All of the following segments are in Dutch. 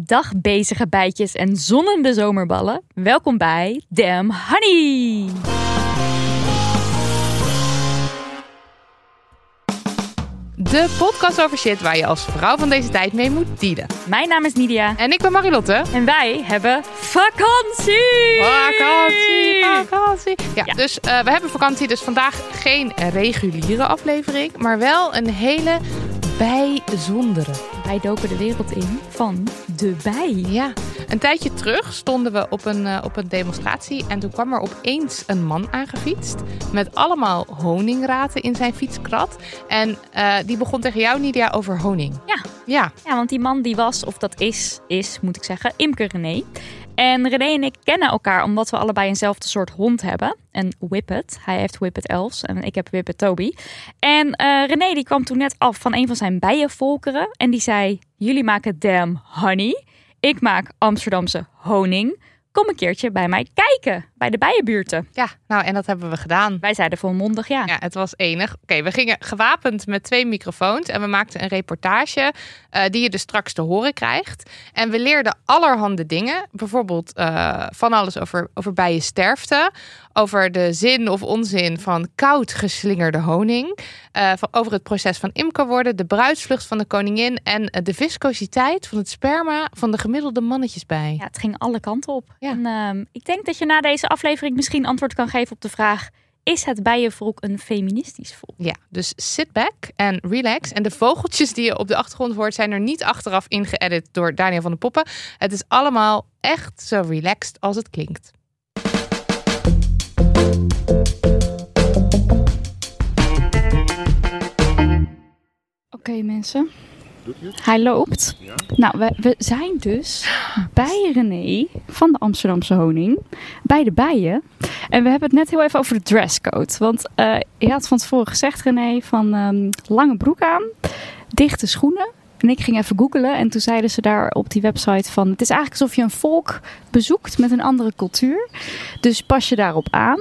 Dag bezige bijtjes en zonnende zomerballen. Welkom bij Damn Honey. De podcast over shit waar je als vrouw van deze tijd mee moet dealen. Mijn naam is Nidia En ik ben Marilotte. en wij hebben vakantie. Vakantie, vakantie. Ja, Ja. dus eh, we hebben vakantie. Dus vandaag geen reguliere aflevering, maar wel een hele bijzondere. Wij doken de wereld in van de bij. Ja, een tijdje terug stonden we op een, eh, op een demonstratie en toen kwam er opeens een man aangefietst met allemaal honingraten in zijn fietskrat. En eh, die begon tegen jou, Nidia, over honing. Ja. Ja, Ja, want die man die was, of dat is, is moet ik zeggen, Imker René. En René en ik kennen elkaar omdat we allebei eenzelfde soort hond hebben. Een Whippet. Hij heeft Whippet Els en ik heb Whippet Toby. En eh, René die kwam toen net af van een van zijn bijenvolkeren. En die zei, jullie maken damn honey. Ik maak Amsterdamse honing. Kom een keertje bij mij kijken, bij de bijenbuurten. ja, nou en dat hebben we gedaan. Wij zeiden volmondig ja. Ja, het was enig. Oké, we gingen gewapend met twee microfoons en we maakten een reportage eh, die je dus straks te horen krijgt. En we leerden allerhande dingen. Bijvoorbeeld eh, van alles over, over bijensterfte, over de zin of onzin van koud geslingerde honing, eh, van, over het proces van imker worden, de bruidsvlucht van de koningin en eh, de viscositeit van het sperma van de gemiddelde mannetjesbij. Ja, het ging alle kanten op. Ja. En ehm, ik denk dat je na deze aflevering misschien antwoord kan geven op de vraag: is het bijenvolk een feministisch volk? Ja, dus sit back en relax. En de vogeltjes die je op de achtergrond hoort, zijn er niet achteraf ingeëdit door Daniel van de Poppen. Het is allemaal echt zo relaxed als het klinkt. Oké, mensen. Hij loopt. Nou, we, we zijn dus bij René van de Amsterdamse Honing. Bij de bijen. En we hebben het net heel even over de dresscode. Want eh, je had van tevoren gezegd, René, van ehm, lange broek aan, dichte schoenen. En ik ging even googlen en toen zeiden ze daar op die website van... Het is eigenlijk alsof je een volk bezoekt met een andere cultuur. Dus pas je daarop aan.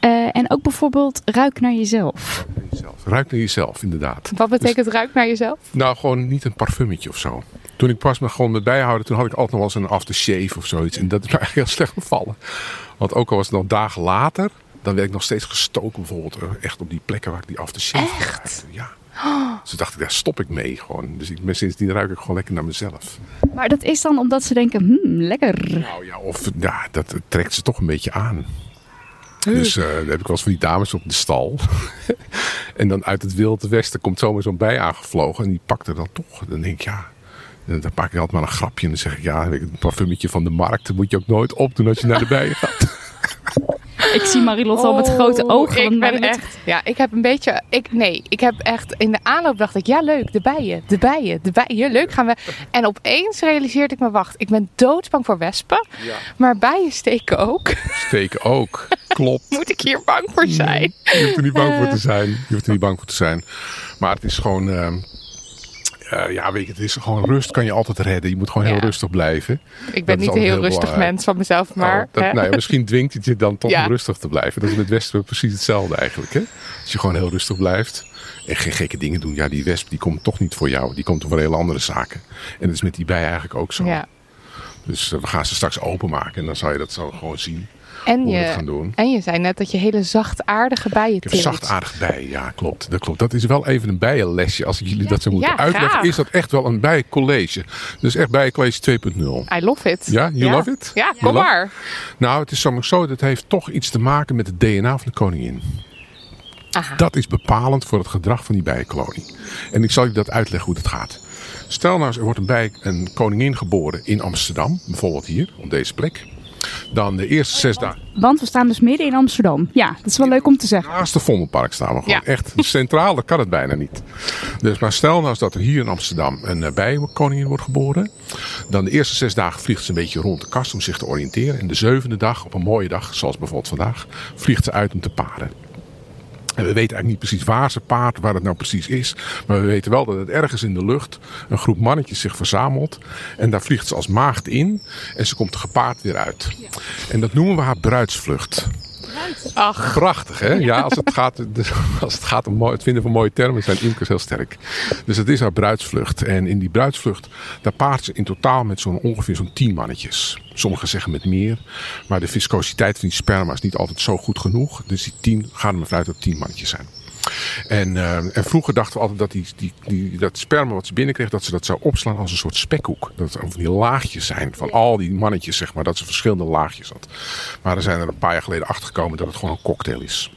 Eh, en ook bijvoorbeeld ruik naar jezelf. Jezelf. Ruik naar jezelf, inderdaad. Wat betekent ruik naar jezelf? Nou, gewoon niet een parfummetje of zo. Toen ik pas me gewoon met bijhouden, toen had ik altijd nog wel eens een aftershave of zoiets. En dat is me eigenlijk heel slecht bevallen. Want ook al was het nog dagen later, dan werd ik nog steeds gestoken bijvoorbeeld. eh, Echt op die plekken waar ik die aftershave Echt? gebruikte. Ja. Dus toen dacht ik, daar stop ik mee gewoon. Dus ik, sindsdien ruik ik gewoon lekker naar mezelf. Maar dat is dan omdat ze denken, hmm, lekker. Nou ja, of ja, dat trekt ze toch een beetje aan. Dus dan heb ik wel eens van die dames op de stal. en dan uit het wilde westen komt zomaar zo'n bij aangevlogen. En die pakt er dan toch. Dan denk ik, ja... Dan maak ik altijd maar een grapje. En dan zeg ik, ja, het parfummetje van de markt... dat moet je ook nooit opdoen als je naar de bijen gaat. Ik zie Marilot al met grote ogen. Ik ben echt. Ja, ik heb een beetje. Ik, nee, ik heb echt. In de aanloop dacht ik, ja, leuk, de bijen, de bijen, de bijen. Leuk gaan we. En opeens realiseerde ik me, wacht, ik ben doodsbang voor wespen. Maar bijen steken ook. Steken ook. Klopt. Moet ik hier bang voor zijn? Je hoeft er niet bang voor te zijn. Je hoeft er niet bang voor te zijn. Maar het is gewoon... ehm, eh, ja, weet je, het is gewoon rust kan je altijd redden. Je moet gewoon heel rustig blijven. Ik ben Dat niet een heel heel rustig belangrijk. mens van mezelf, maar. Oh, dat, hè? nou ja, misschien dwingt het je dan toch Ja. om rustig te blijven. Dat is met het Westen precies hetzelfde eigenlijk. Hè? Als je gewoon heel rustig blijft en geen gekke dingen doen. Ja, die wesp die komt toch niet voor jou. Die komt voor hele andere zaken. En dat is met die bij eigenlijk ook zo. Dus eh, we gaan ze straks openmaken en dan zal je dat zo gewoon zien. En je, gaan doen. en je zei net dat je hele zachtaardige bijen teelt. zachtaardig bij, ja klopt, dat klopt. Dat is wel even een bijenlesje. Als ik jullie dat zou moeten Ja, uitleggen, graag. is dat echt wel een bijencollege. Dus echt bijencollege 2.0. I love it. Ja, you love it? Ja, kom maar. Nou, het is zomaar zo, dat heeft toch iets te maken met het DNA van de koningin. Aha. Dat is bepalend voor het gedrag van die bijenkolonie. En ik zal je dat uitleggen hoe dat gaat. Stel nou eens, er wordt een, bij, een koningin geboren in Amsterdam, bijvoorbeeld hier, op deze plek. Dan de eerste zes dagen. Want we staan dus midden in Amsterdam. Ja, dat is wel leuk om te zeggen. Naast de Vondelpark staan we gewoon. Ja. Echt centraal, dat kan het bijna niet. Dus maar stel nou eens dat er hier in Amsterdam een eh, bijenkoningin wordt geboren. Dan de eerste zes dagen vliegt ze een beetje rond de kast om zich te oriënteren. En de zevende dag, op een mooie dag, zoals bijvoorbeeld vandaag, vliegt ze uit om te paren. En we weten eigenlijk niet precies waar ze paart, waar het nou precies is. Maar we weten wel dat het ergens in de lucht een groep mannetjes zich verzamelt. En daar vliegt ze als maagd in. En ze komt gepaard weer uit. En dat noemen we haar bruidsvlucht. Ach, Prachtig, hè? Ja, als het gaat, als het, gaat om het vinden van mooie termen zijn imkers heel sterk. Dus het is haar bruidsvlucht. En in die bruidsvlucht, daar paart ze in totaal met zo'n ongeveer zo'n tien mannetjes. Sommigen zeggen met meer. Maar de viscositeit van die sperma is niet altijd zo goed genoeg. Dus die tien, gaan er maar vanuit dat tien mannetjes zijn. En, eh, en vroeger dachten we altijd dat die, die, die, dat sperma wat ze binnenkreeg, dat ze dat zou opslaan als een soort spekkoek. Dat het van die laagjes zijn van al die mannetjes, zeg maar, dat ze verschillende laagjes had. Maar er zijn er een paar jaar geleden achter gekomen dat het gewoon een cocktail is.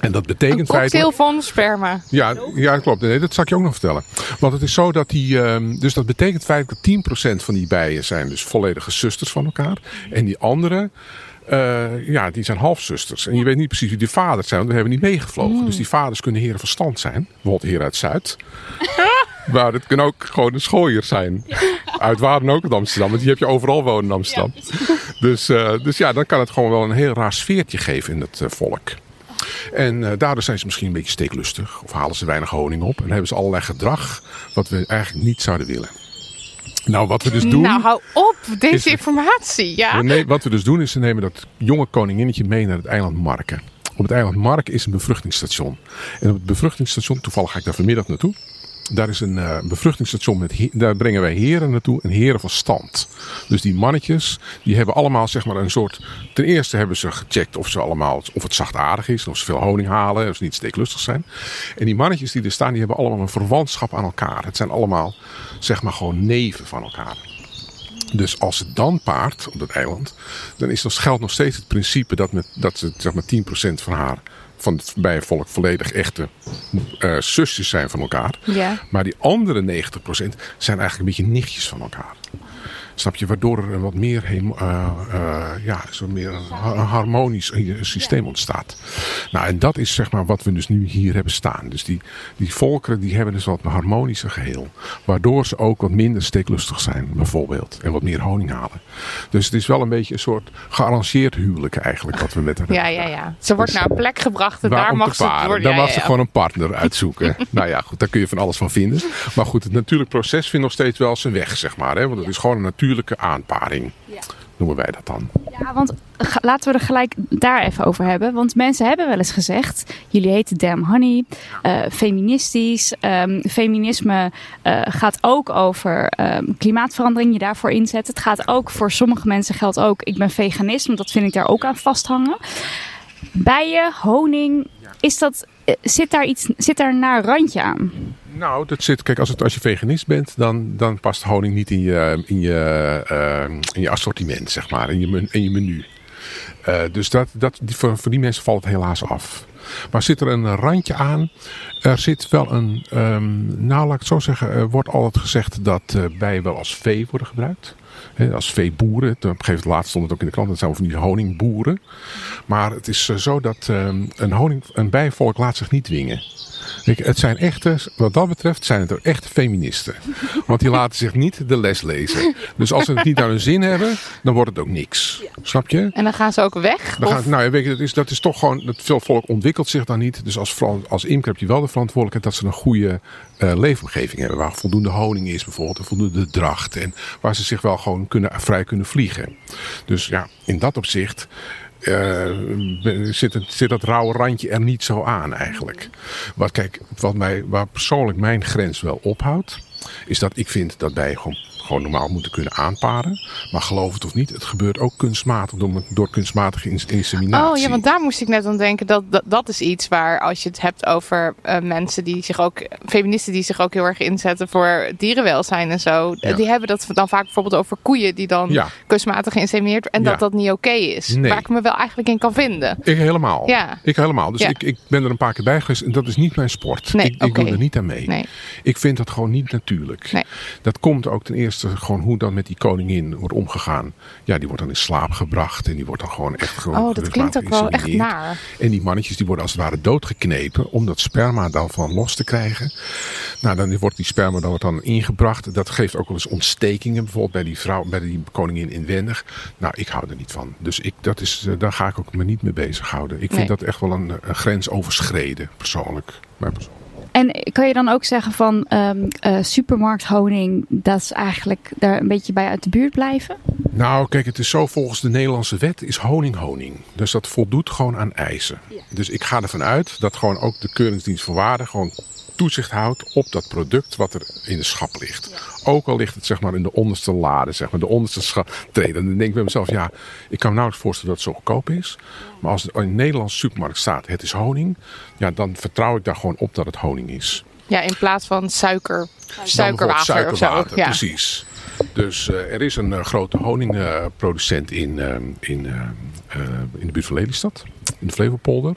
En dat betekent een cocktail van sperma. Ja, ja, klopt. Nee, dat zal ik je ook nog vertellen. Want het is zo dat die. ehm, dus dat betekent feitelijk dat 10% van die bijen zijn dus volledige zusters van elkaar. En die andere. Eh, ja, die zijn halfzusters. En je weet niet precies wie die vaders zijn, want we hebben niet meegevlogen. Dus die vaders kunnen heren van stand zijn. Bijvoorbeeld heren uit Zuid. maar het kan ook gewoon een schooier zijn. Uit waar dan ook in Amsterdam. Want die heb je overal wonen in Amsterdam. dus, eh, dus ja, dan kan het gewoon wel een heel raar sfeertje geven in het eh, volk. En daardoor zijn ze misschien een beetje steeklustig. Of halen ze weinig honing op. En hebben ze allerlei gedrag wat we eigenlijk niet zouden willen. Nou, wat we dus doen. Nou, hou op, deze Is- informatie. Ja. we wat we dus doen is, ze nemen dat jonge koninginnetje mee naar het eiland Marken. Op het eiland Marken is een bevruchtingsstation. En op het bevruchtingsstation, toevallig ga ik daar vanmiddag naartoe. Daar is een eh, bevruchtingsstation, met daar brengen wij heren naartoe en heren van stand. Dus die mannetjes, die hebben allemaal zeg maar een soort... Ten eerste hebben ze gecheckt of, ze allemaal, of het zachtaardig is, of ze veel honing halen, of ze niet steeklustig zijn. En die mannetjes die er staan, die hebben allemaal een verwantschap aan elkaar. Het zijn allemaal zeg maar gewoon neven van elkaar. Dus als het dan paart op dat eiland, dan is, dan geldt nog steeds het principe dat, met, dat ze zeg maar 10% van haar, van het bijenvolk, volledig echte eh zusjes zijn van elkaar. Ja. Maar die andere 90% zijn eigenlijk een beetje nichtjes van elkaar. Snap je? Waardoor er een wat meer, hem- eh, eh, ja, zo meer harmonisch eh, systeem ontstaat. Nou, en dat is zeg maar wat we dus nu hier hebben staan. Dus die, die volkeren die hebben dus wat een harmonischer geheel. Waardoor ze ook wat minder steeklustig zijn, bijvoorbeeld. En wat meer honing halen. Dus het is wel een beetje een soort gearrangeerd huwelijk eigenlijk wat we met Ja, ja, ja. Ze wordt Dus- naar een plek gebracht en daar mag ze worden. Daar Ja, mag ja, ze gewoon een partner uitzoeken. nou ja, goed, daar kun je van alles van vinden. Maar goed, het natuurlijk proces vindt nog steeds wel zijn weg, zeg maar. Hè? Want het is gewoon een natuurlijke aanparing. Noemen wij dat dan. Ja, want laten we er gelijk daar even over hebben. Want mensen hebben wel eens gezegd: jullie heten Damn Honey, eh, feministisch. Ehm, feminisme eh, gaat ook over ehm, klimaatverandering, je daarvoor inzetten. Het gaat ook voor sommige mensen geldt ook: ik ben veganist, want dat vind ik daar ook aan vasthangen. Bijen, honing, is dat, eh, zit, daar iets, zit daar een naar randje aan? Nou, dat zit, kijk, als, het, als je veganist bent, dan, dan past honing niet in je, in je, eh, in je assortiment, zeg maar, in je, je menu. Eh, dus dat, dat, voor, die mensen valt het helaas af. Maar zit er een randje aan? Er zit wel een, ehm, nou laat ik zo zeggen, wordt altijd gezegd dat eh, bijen wel als vee worden gebruikt. Hè, als veeboeren. Op een gegeven moment laatst stond het ook in de krant. Dat zijn van die honingboeren. Maar het is eh, zo dat ehm, een, honing, een bijenvolk laat zich niet dwingen. Kijk, het zijn echte, wat dat betreft zijn het er echte feministen. Want die laten zich niet de les lezen. Dus als ze het niet naar hun zin hebben, dan wordt het ook niks. Snap je? En dan gaan ze ook weg? Dan gaat, nou, ja, weet je, dat, is, dat is toch gewoon. Dat veel volk ontwikkelt zich dan niet. Dus als, als imker heb je wel de verantwoordelijkheid dat ze een goede eh, leefomgeving hebben. Waar voldoende honing is, bijvoorbeeld. En voldoende dracht. En waar ze zich wel gewoon kunnen, vrij kunnen vliegen. Dus ja, in dat opzicht. eh, zit, het, zit dat rauwe randje er niet zo aan eigenlijk. Wat kijk, wat mij, waar persoonlijk mijn grens wel ophoudt, is dat ik vind dat gewoon, gewoon normaal moeten kunnen aanparen. Maar geloof het of niet, het gebeurt ook kunstmatig door, door kunstmatige ins- inseminatie. Oh ja, want daar moest ik net aan denken. Dat, dat, dat is iets waar als je het hebt over eh, mensen die zich ook, feministen die zich ook heel erg inzetten voor dierenwelzijn en zo. Ja. Die hebben dat dan vaak bijvoorbeeld over koeien die dan Ja. kunstmatig geïnsemineerd en Ja. dat dat niet oké is. Nee. Waar ik me wel eigenlijk in kan vinden. Ik helemaal. Ja. Ik helemaal. Dus ik, ik ben er een paar keer bij geweest en dat is niet mijn sport. Nee, ik ik doe er niet aan mee. Nee. Ik vind dat gewoon niet natuurlijk. Nee. Dat komt ook ten eerste gewoon hoe dan met die koningin wordt omgegaan. Ja, die wordt dan in slaap gebracht en die wordt dan gewoon echt gewoon Oh, dat klinkt ook wel echt naar. En die mannetjes die worden als het ware doodgeknepen om dat sperma dan van los te krijgen. Nou, dan wordt die sperma dan, wordt dan ingebracht. Dat geeft ook wel eens ontstekingen, bijvoorbeeld bij die vrouw, bij die koningin inwendig. Nou, ik hou er niet van. Dus ik, dat is, eh, daar ga ik ook me niet mee bezighouden. Ik vind Nee. dat echt wel een, een grens overschreden, persoonlijk. Persoonlijk. En kan je dan ook zeggen van eh, supermarkthoning, dat is eigenlijk daar een beetje bij uit de buurt blijven? Nou, kijk, het is zo volgens de Nederlandse wet is honing honing. Dus dat voldoet gewoon aan eisen. Dus ik ga ervan uit dat gewoon ook de Keuringsdienst voor Waarde gewoon toezicht houdt op dat product wat er in de schap ligt. Ook al ligt het zeg maar in de onderste lade, zeg maar de onderste scha- treden. Dan denk ik bij mezelf, ja, ik kan me nauwelijks voorstellen dat het zo goedkoop is. Maar als het in een Nederlandse supermarkt staat, het is honing. Ja, dan vertrouw ik daar gewoon op dat het honing is. Ja, in plaats van suiker, suikerwater, of zo. Ja. precies. Dus eh, er is een eh, grote honingproducent in, eh, in, in de buurt van Lelystad, in de Flevopolder.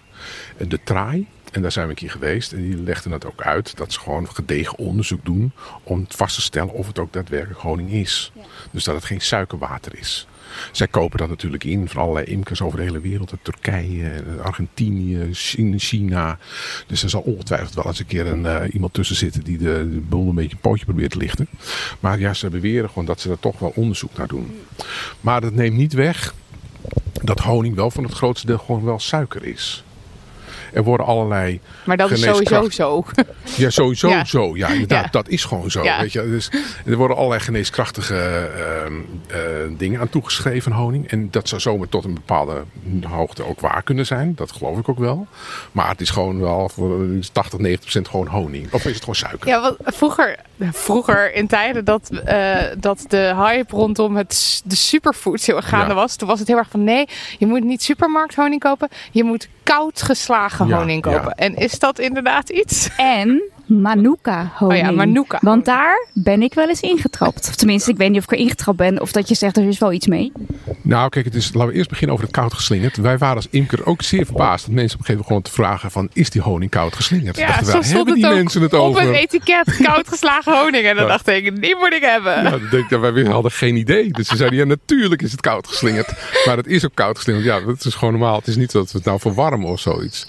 De Traai. En daar zijn we een keer geweest. En die legden het ook uit dat ze gewoon gedegen onderzoek doen om vast te stellen of het ook daadwerkelijk honing is. Dus dat het geen suikerwater is. Zij kopen dat natuurlijk in van allerlei imkers over de hele wereld. uit Turkije, Argentinië, China-. Dus er zal ongetwijfeld wel eens een keer een, eh, iemand tussen zitten die de, de boel een beetje een pootje probeert te lichten. Maar ja, ze beweren gewoon dat ze er toch wel onderzoek naar doen. Maar dat neemt niet weg dat honing wel van het grootste deel gewoon wel suiker is. Er worden allerlei Maar dat is sowieso zo. ja, sowieso Ja. zo. Ja, inderdaad, Ja. dat is gewoon zo. Ja. Weet je? Dus, er worden allerlei geneeskrachtige ehm, eh, dingen aan toegeschreven, honing. En dat zou zomaar tot een bepaalde hoogte ook waar kunnen zijn. Dat geloof ik ook wel. Maar het is gewoon wel voor 80, 90 procent gewoon honing. Of is het gewoon suiker? Ja, want vroeger, vroeger in tijden dat, eh, dat de hype rondom het, de superfoods heel erg gaande was. Toen was het heel erg van nee, je moet niet supermarkthoning kopen. Je moet koud geslagen Ja, honing kopen. ja. En is dat inderdaad iets? En Manuka honing. Oh ja, Manuka Want daar ben ik wel eens ingetrapt. Of tenminste, ik weet niet of ik er ingetrapt ben of dat je zegt er is wel iets mee. Nou, kijk, het is, laten we eerst beginnen over het koud geslingerd. Wij waren als imker ook zeer verbaasd dat mensen op een gegeven moment gewoon te vragen van, is die honing koud geslingerd? Ja, Dachten zo stond hebben het die mensen het op over? het etiket koud geslagen honing. En dan Ja. dacht ik, die moet ik hebben. Ja, dan denk ik, ja, wij hadden geen idee. Dus ze zeiden, ja, natuurlijk is het koud geslingerd. Maar het is ook koud geslingerd. Ja, dat is gewoon normaal. Het is niet dat we het nou of zoiets.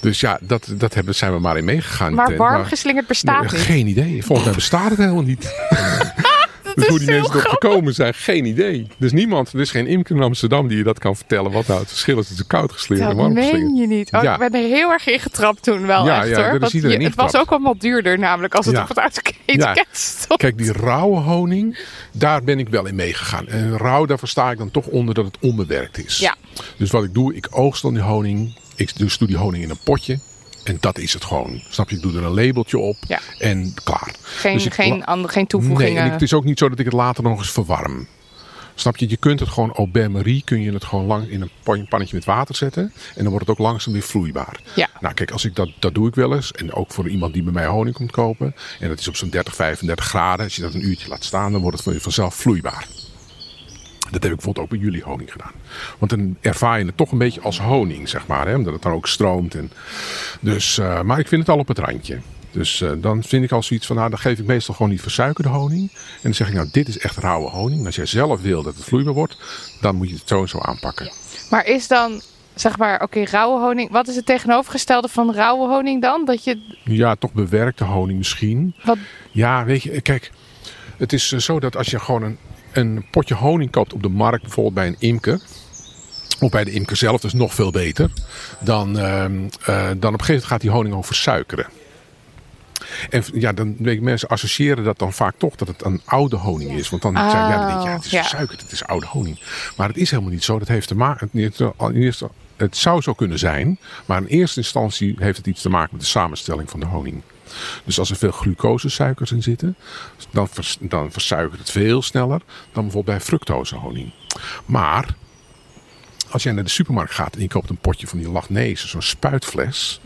Dus ja, dat, dat hebben, zijn we maar in meegegaan. Maar warm geslingerd bestaat niet. Geen idee. Volgens mij bestaat het helemaal niet. dus hoe die mensen erop gekomen zijn, geen idee. Dus niemand, er is geen imker in Amsterdam die je dat kan vertellen. Wat nou het verschil is tussen koud geslingerd en Dat warm meen geslingerd. je niet. Oh, Ja. Ik ben er heel erg in getrapt toen wel Ja, echt ja, hoor. Want iedereen je- het was ook allemaal duurder namelijk als het op het etiket stond. Kijk, die rauwe honing, daar ben ik wel in meegegaan. En rauw, daar versta ik dan toch onder dat het onbewerkt is. Ja. Dus wat ik doe, ik oogst dan die honing. Ik dus doe die honing in een potje. En dat is het gewoon. Snap je? Ik doe er een labeltje op. Ja. En klaar. Geen, Dus ik- geen, andere, geen toevoegingen. Nee, en het is ook niet zo dat ik het later nog eens verwarm. Snap je? Je kunt het gewoon au bain-marie, kun je het gewoon lang in een pan- pannetje met water zetten. En dan wordt het ook langzaam weer vloeibaar. Ja. Nou kijk, als ik dat, dat doe ik wel eens. En ook voor iemand die bij mij honing komt kopen. En dat is op zo'n 30, 35 graden. Als je dat een uurtje laat staan, dan wordt het vanzelf vloeibaar. Dat heb ik bijvoorbeeld ook bij jullie honing gedaan. Want dan ervaar je het toch een beetje als honing, zeg maar. Hè? Omdat het dan ook stroomt. En... Dus, eh, maar ik vind het al op het randje. Dus eh, dan vind ik al zoiets van, nou, dan geef ik meestal gewoon die versuikerde honing. En dan zeg ik, nou, dit is echt rauwe honing. Als jij zelf wil dat het vloeibaar wordt, dan moet je het zo en zo aanpakken. Maar is dan, zeg maar, oké, rauwe honing. Wat is het tegenovergestelde van rauwe honing dan? Dat je, Ja, toch bewerkte honing misschien. wat, Ja, weet je, kijk, het is eh, zo dat als je gewoon een, een potje honing koopt op de markt, bijvoorbeeld bij een imker. Of bij de imker zelf, dat is nog veel beter. Dan, ehm, eh, dan op een gegeven moment gaat die honing ook versuikeren. En ja, dan weet ik, mensen associëren dat dan vaak toch dat het een oude honing is. Want dan, Oh, zijn, ja, dan denk je, ja, het is ja. versuikerd, het is oude honing. Maar het is helemaal niet zo. Dat heeft te maken. Het zou zo kunnen zijn, maar in eerste instantie heeft het iets te maken met de samenstelling van de honing. Dus als er veel glucosesuikers in zitten, dan, vers, dan versuikert het veel sneller dan bijvoorbeeld bij fructosehoning. Maar als jij naar de supermarkt gaat en je koopt een potje van die Lagnezen, zo'n spuitfles,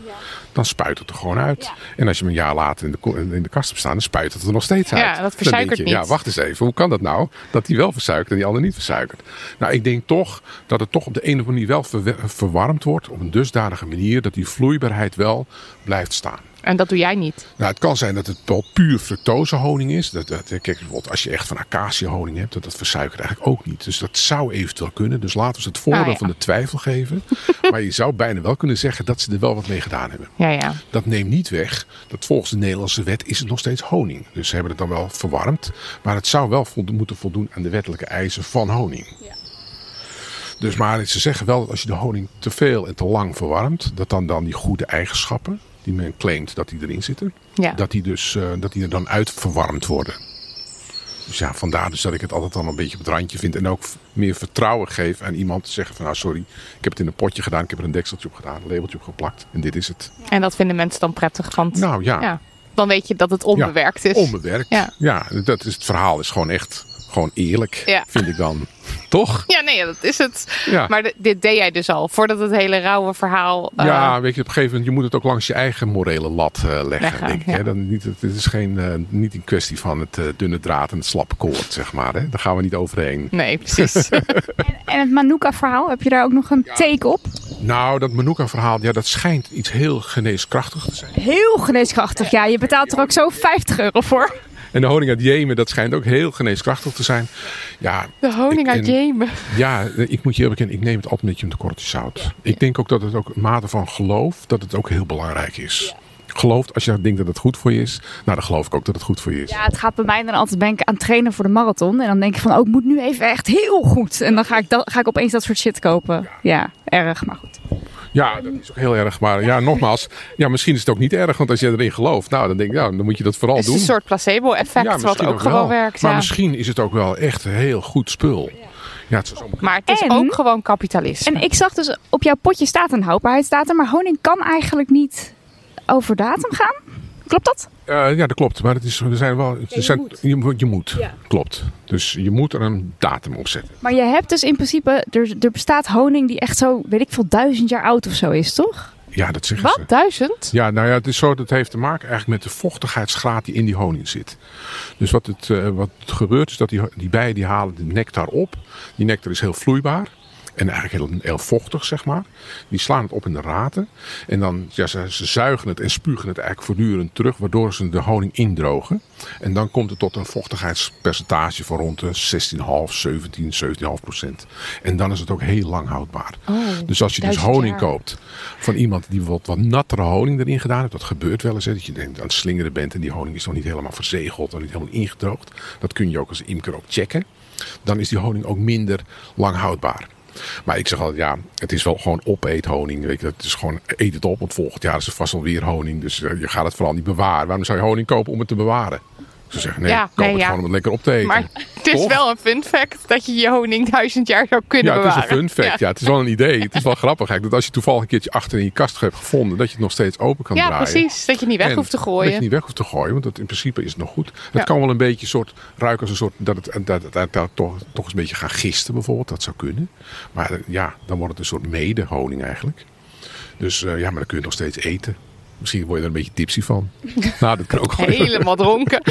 dan spuit het er gewoon uit. En als je hem een jaar later in de, in de kast hebt staan, dan spuit het er nog steeds Ja, uit. dat Dan versuikert je, Ja, niet. wacht eens even, hoe kan dat nou? Dat die wel versuikert en die ander niet versuikert. Nou, ik denk toch dat het toch op de een of andere manier wel verwarmd wordt op een dusdanige manier dat die vloeibaarheid wel blijft staan. En dat doe jij niet. Nou, het kan zijn dat het wel puur fructosehoning is. Dat, dat, kijk, bijvoorbeeld als je echt van acaciahoning hebt, dat, dat versuikert eigenlijk ook niet. Dus dat zou eventueel kunnen. Dus laten we het voordeel Ah, ja. van de twijfel geven. maar je zou bijna wel kunnen zeggen dat ze er wel wat mee gedaan hebben. Ja, ja. Dat neemt niet weg dat volgens de Nederlandse wet is het nog steeds honing. Dus ze hebben het dan wel verwarmd. Maar het zou wel moeten voldoen aan de wettelijke eisen van honing. Dus maar ze zeggen wel dat als je de honing te veel en te lang verwarmt, dat dan, dan die goede eigenschappen die men claimt dat die erin zitten, Ja. dat, die dus, eh, dat die er dan uit verwarmd worden. Dus ja, vandaar dus dat ik het altijd dan een beetje op het randje vind. En ook meer vertrouwen geef aan iemand te zeggen van nou sorry, ik heb het in een potje gedaan, ik heb er een dekseltje op gedaan, een labeltje op geplakt en dit is het. En dat vinden mensen dan prettig. Want Nou ja, ja, dan weet je dat het onbewerkt is. onbewerkt. Ja. Ja. dat is, het verhaal is gewoon echt gewoon eerlijk, Ja. vind ik dan. Toch? Ja, nee, dat is het. Ja. Maar de- dit deed jij dus al, voordat het hele rauwe verhaal... eh, ja, weet je, op een gegeven moment, je moet het ook langs je eigen morele lat eh, leggen, Leggen, denk ik. ja. Hè? Dan niet, het is geen, eh, niet een kwestie van het dunne draad en het slappe koord, zeg maar. Hè? Daar gaan we niet overheen. Nee, precies. En het Manuka-verhaal, heb je daar ook nog een take op? Nou, dat Manuka-verhaal, ja, dat schijnt iets heel geneeskrachtig te zijn. Heel geneeskrachtig, ja. Je betaalt er ook zo 50 euro voor. En de honing uit Jemen, dat schijnt ook heel geneeskrachtig te zijn. Ja, De honing Ik- uit en- Jemen. Ja, ik moet je eerlijk bekennen, ik neem het altijd met je een korreltje zout. Ik denk ook dat het ook een mate van geloof, dat het ook heel belangrijk is. Gelooft, als je denkt dat het goed voor je is, nou dan geloof ik ook dat het goed voor je is. Ja, het gaat bij mij dan altijd ben ik aan het trainen voor de marathon. En dan denk ik van, oh, ik moet nu even echt heel goed. En dan ga ik, dan, ga ik opeens dat soort shit kopen. Ja, erg, maar goed. Ja, dat is ook heel erg. Maar ja, nogmaals, ja, misschien is het ook niet erg, want als je erin gelooft, nou dan denk ik, nou, dan moet je dat vooral Het is doen. een soort placebo-effect, ja, wat ook, gewoon wel. werkt. Maar ja. misschien is het ook wel echt een heel goed spul. Ja, het is zo Maar het is En- ook gewoon kapitalisme. En ik zag dus, op jouw potje staat een houdbaarheidsdatum. Maar honing kan eigenlijk niet over datum gaan. Klopt dat? Eh, ja, dat klopt. Maar het is, er zijn wel, er zijn, je moet. Je moet. Klopt. Dus je moet er een datum op zetten. Maar je hebt dus in principe, er, er bestaat honing die echt zo, weet ik veel, duizend jaar oud of zo is, toch? Ja, dat zeggen ze. Wat? Duizend? Ja, nou ja, het is zo, dat heeft te maken eigenlijk met de vochtigheidsgraad die in die honing zit. Dus wat, het, eh, wat gebeurt is dat die, die bijen die halen de nectar op. Die nectar is heel vloeibaar. En eigenlijk heel, heel vochtig, zeg maar. Die slaan het op in de raten. En dan, ja, ze, ze zuigen het en spugen het eigenlijk voortdurend terug. Waardoor ze de honing indrogen. En dan komt het tot een vochtigheidspercentage van rond de 16,5, 17, 17,5 procent. En dan is het ook heel lang houdbaar. dus als je dus Oh, honing jaar. koopt van iemand die wat, wat nattere honing erin gedaan heeft. Dat gebeurt wel eens. Hè, dat je denkt aan het slingeren bent en die honing is nog niet helemaal verzegeld. Nog niet helemaal ingedroogd. Dat kun je ook als imker ook checken. Dan is die honing ook minder lang houdbaar. Maar ik zeg altijd, ja, het is wel gewoon opeethoning. Weet je, het is gewoon, eet het op, want volgend jaar is er vast wel weer honing. Dus eh, je gaat het vooral niet bewaren. Waarom zou je honing kopen om het te bewaren? Ze zeggen, nee, Ja, koop nee, het ja. gewoon om het lekker op te eten. Maar het is Toch? wel een fun fact dat je je honing duizend jaar zou kunnen Ja, het is bewaren. een fun fact. Ja. het is wel een idee. Het is wel grappig eigenlijk, dat als je toevallig een keertje achter in je kast hebt gevonden, dat je het nog steeds open kan Ja, draaien. precies. Dat je niet weg En hoeft te Dat gooien. je niet weg hoeft te gooien, want dat in principe is het nog goed. Het Ja. kan wel een beetje soort ruiken als een soort dat het dat, het- dat, dat toch, toch eens een beetje gaan gisten bijvoorbeeld. Dat zou kunnen. Maar eh, ja, dan wordt het een soort mede-honing eigenlijk. Dus eh, ja, maar dan kun je het nog steeds eten. Misschien word je er een beetje tipsy van. nou, dat kan ook wel. Helemaal dronken.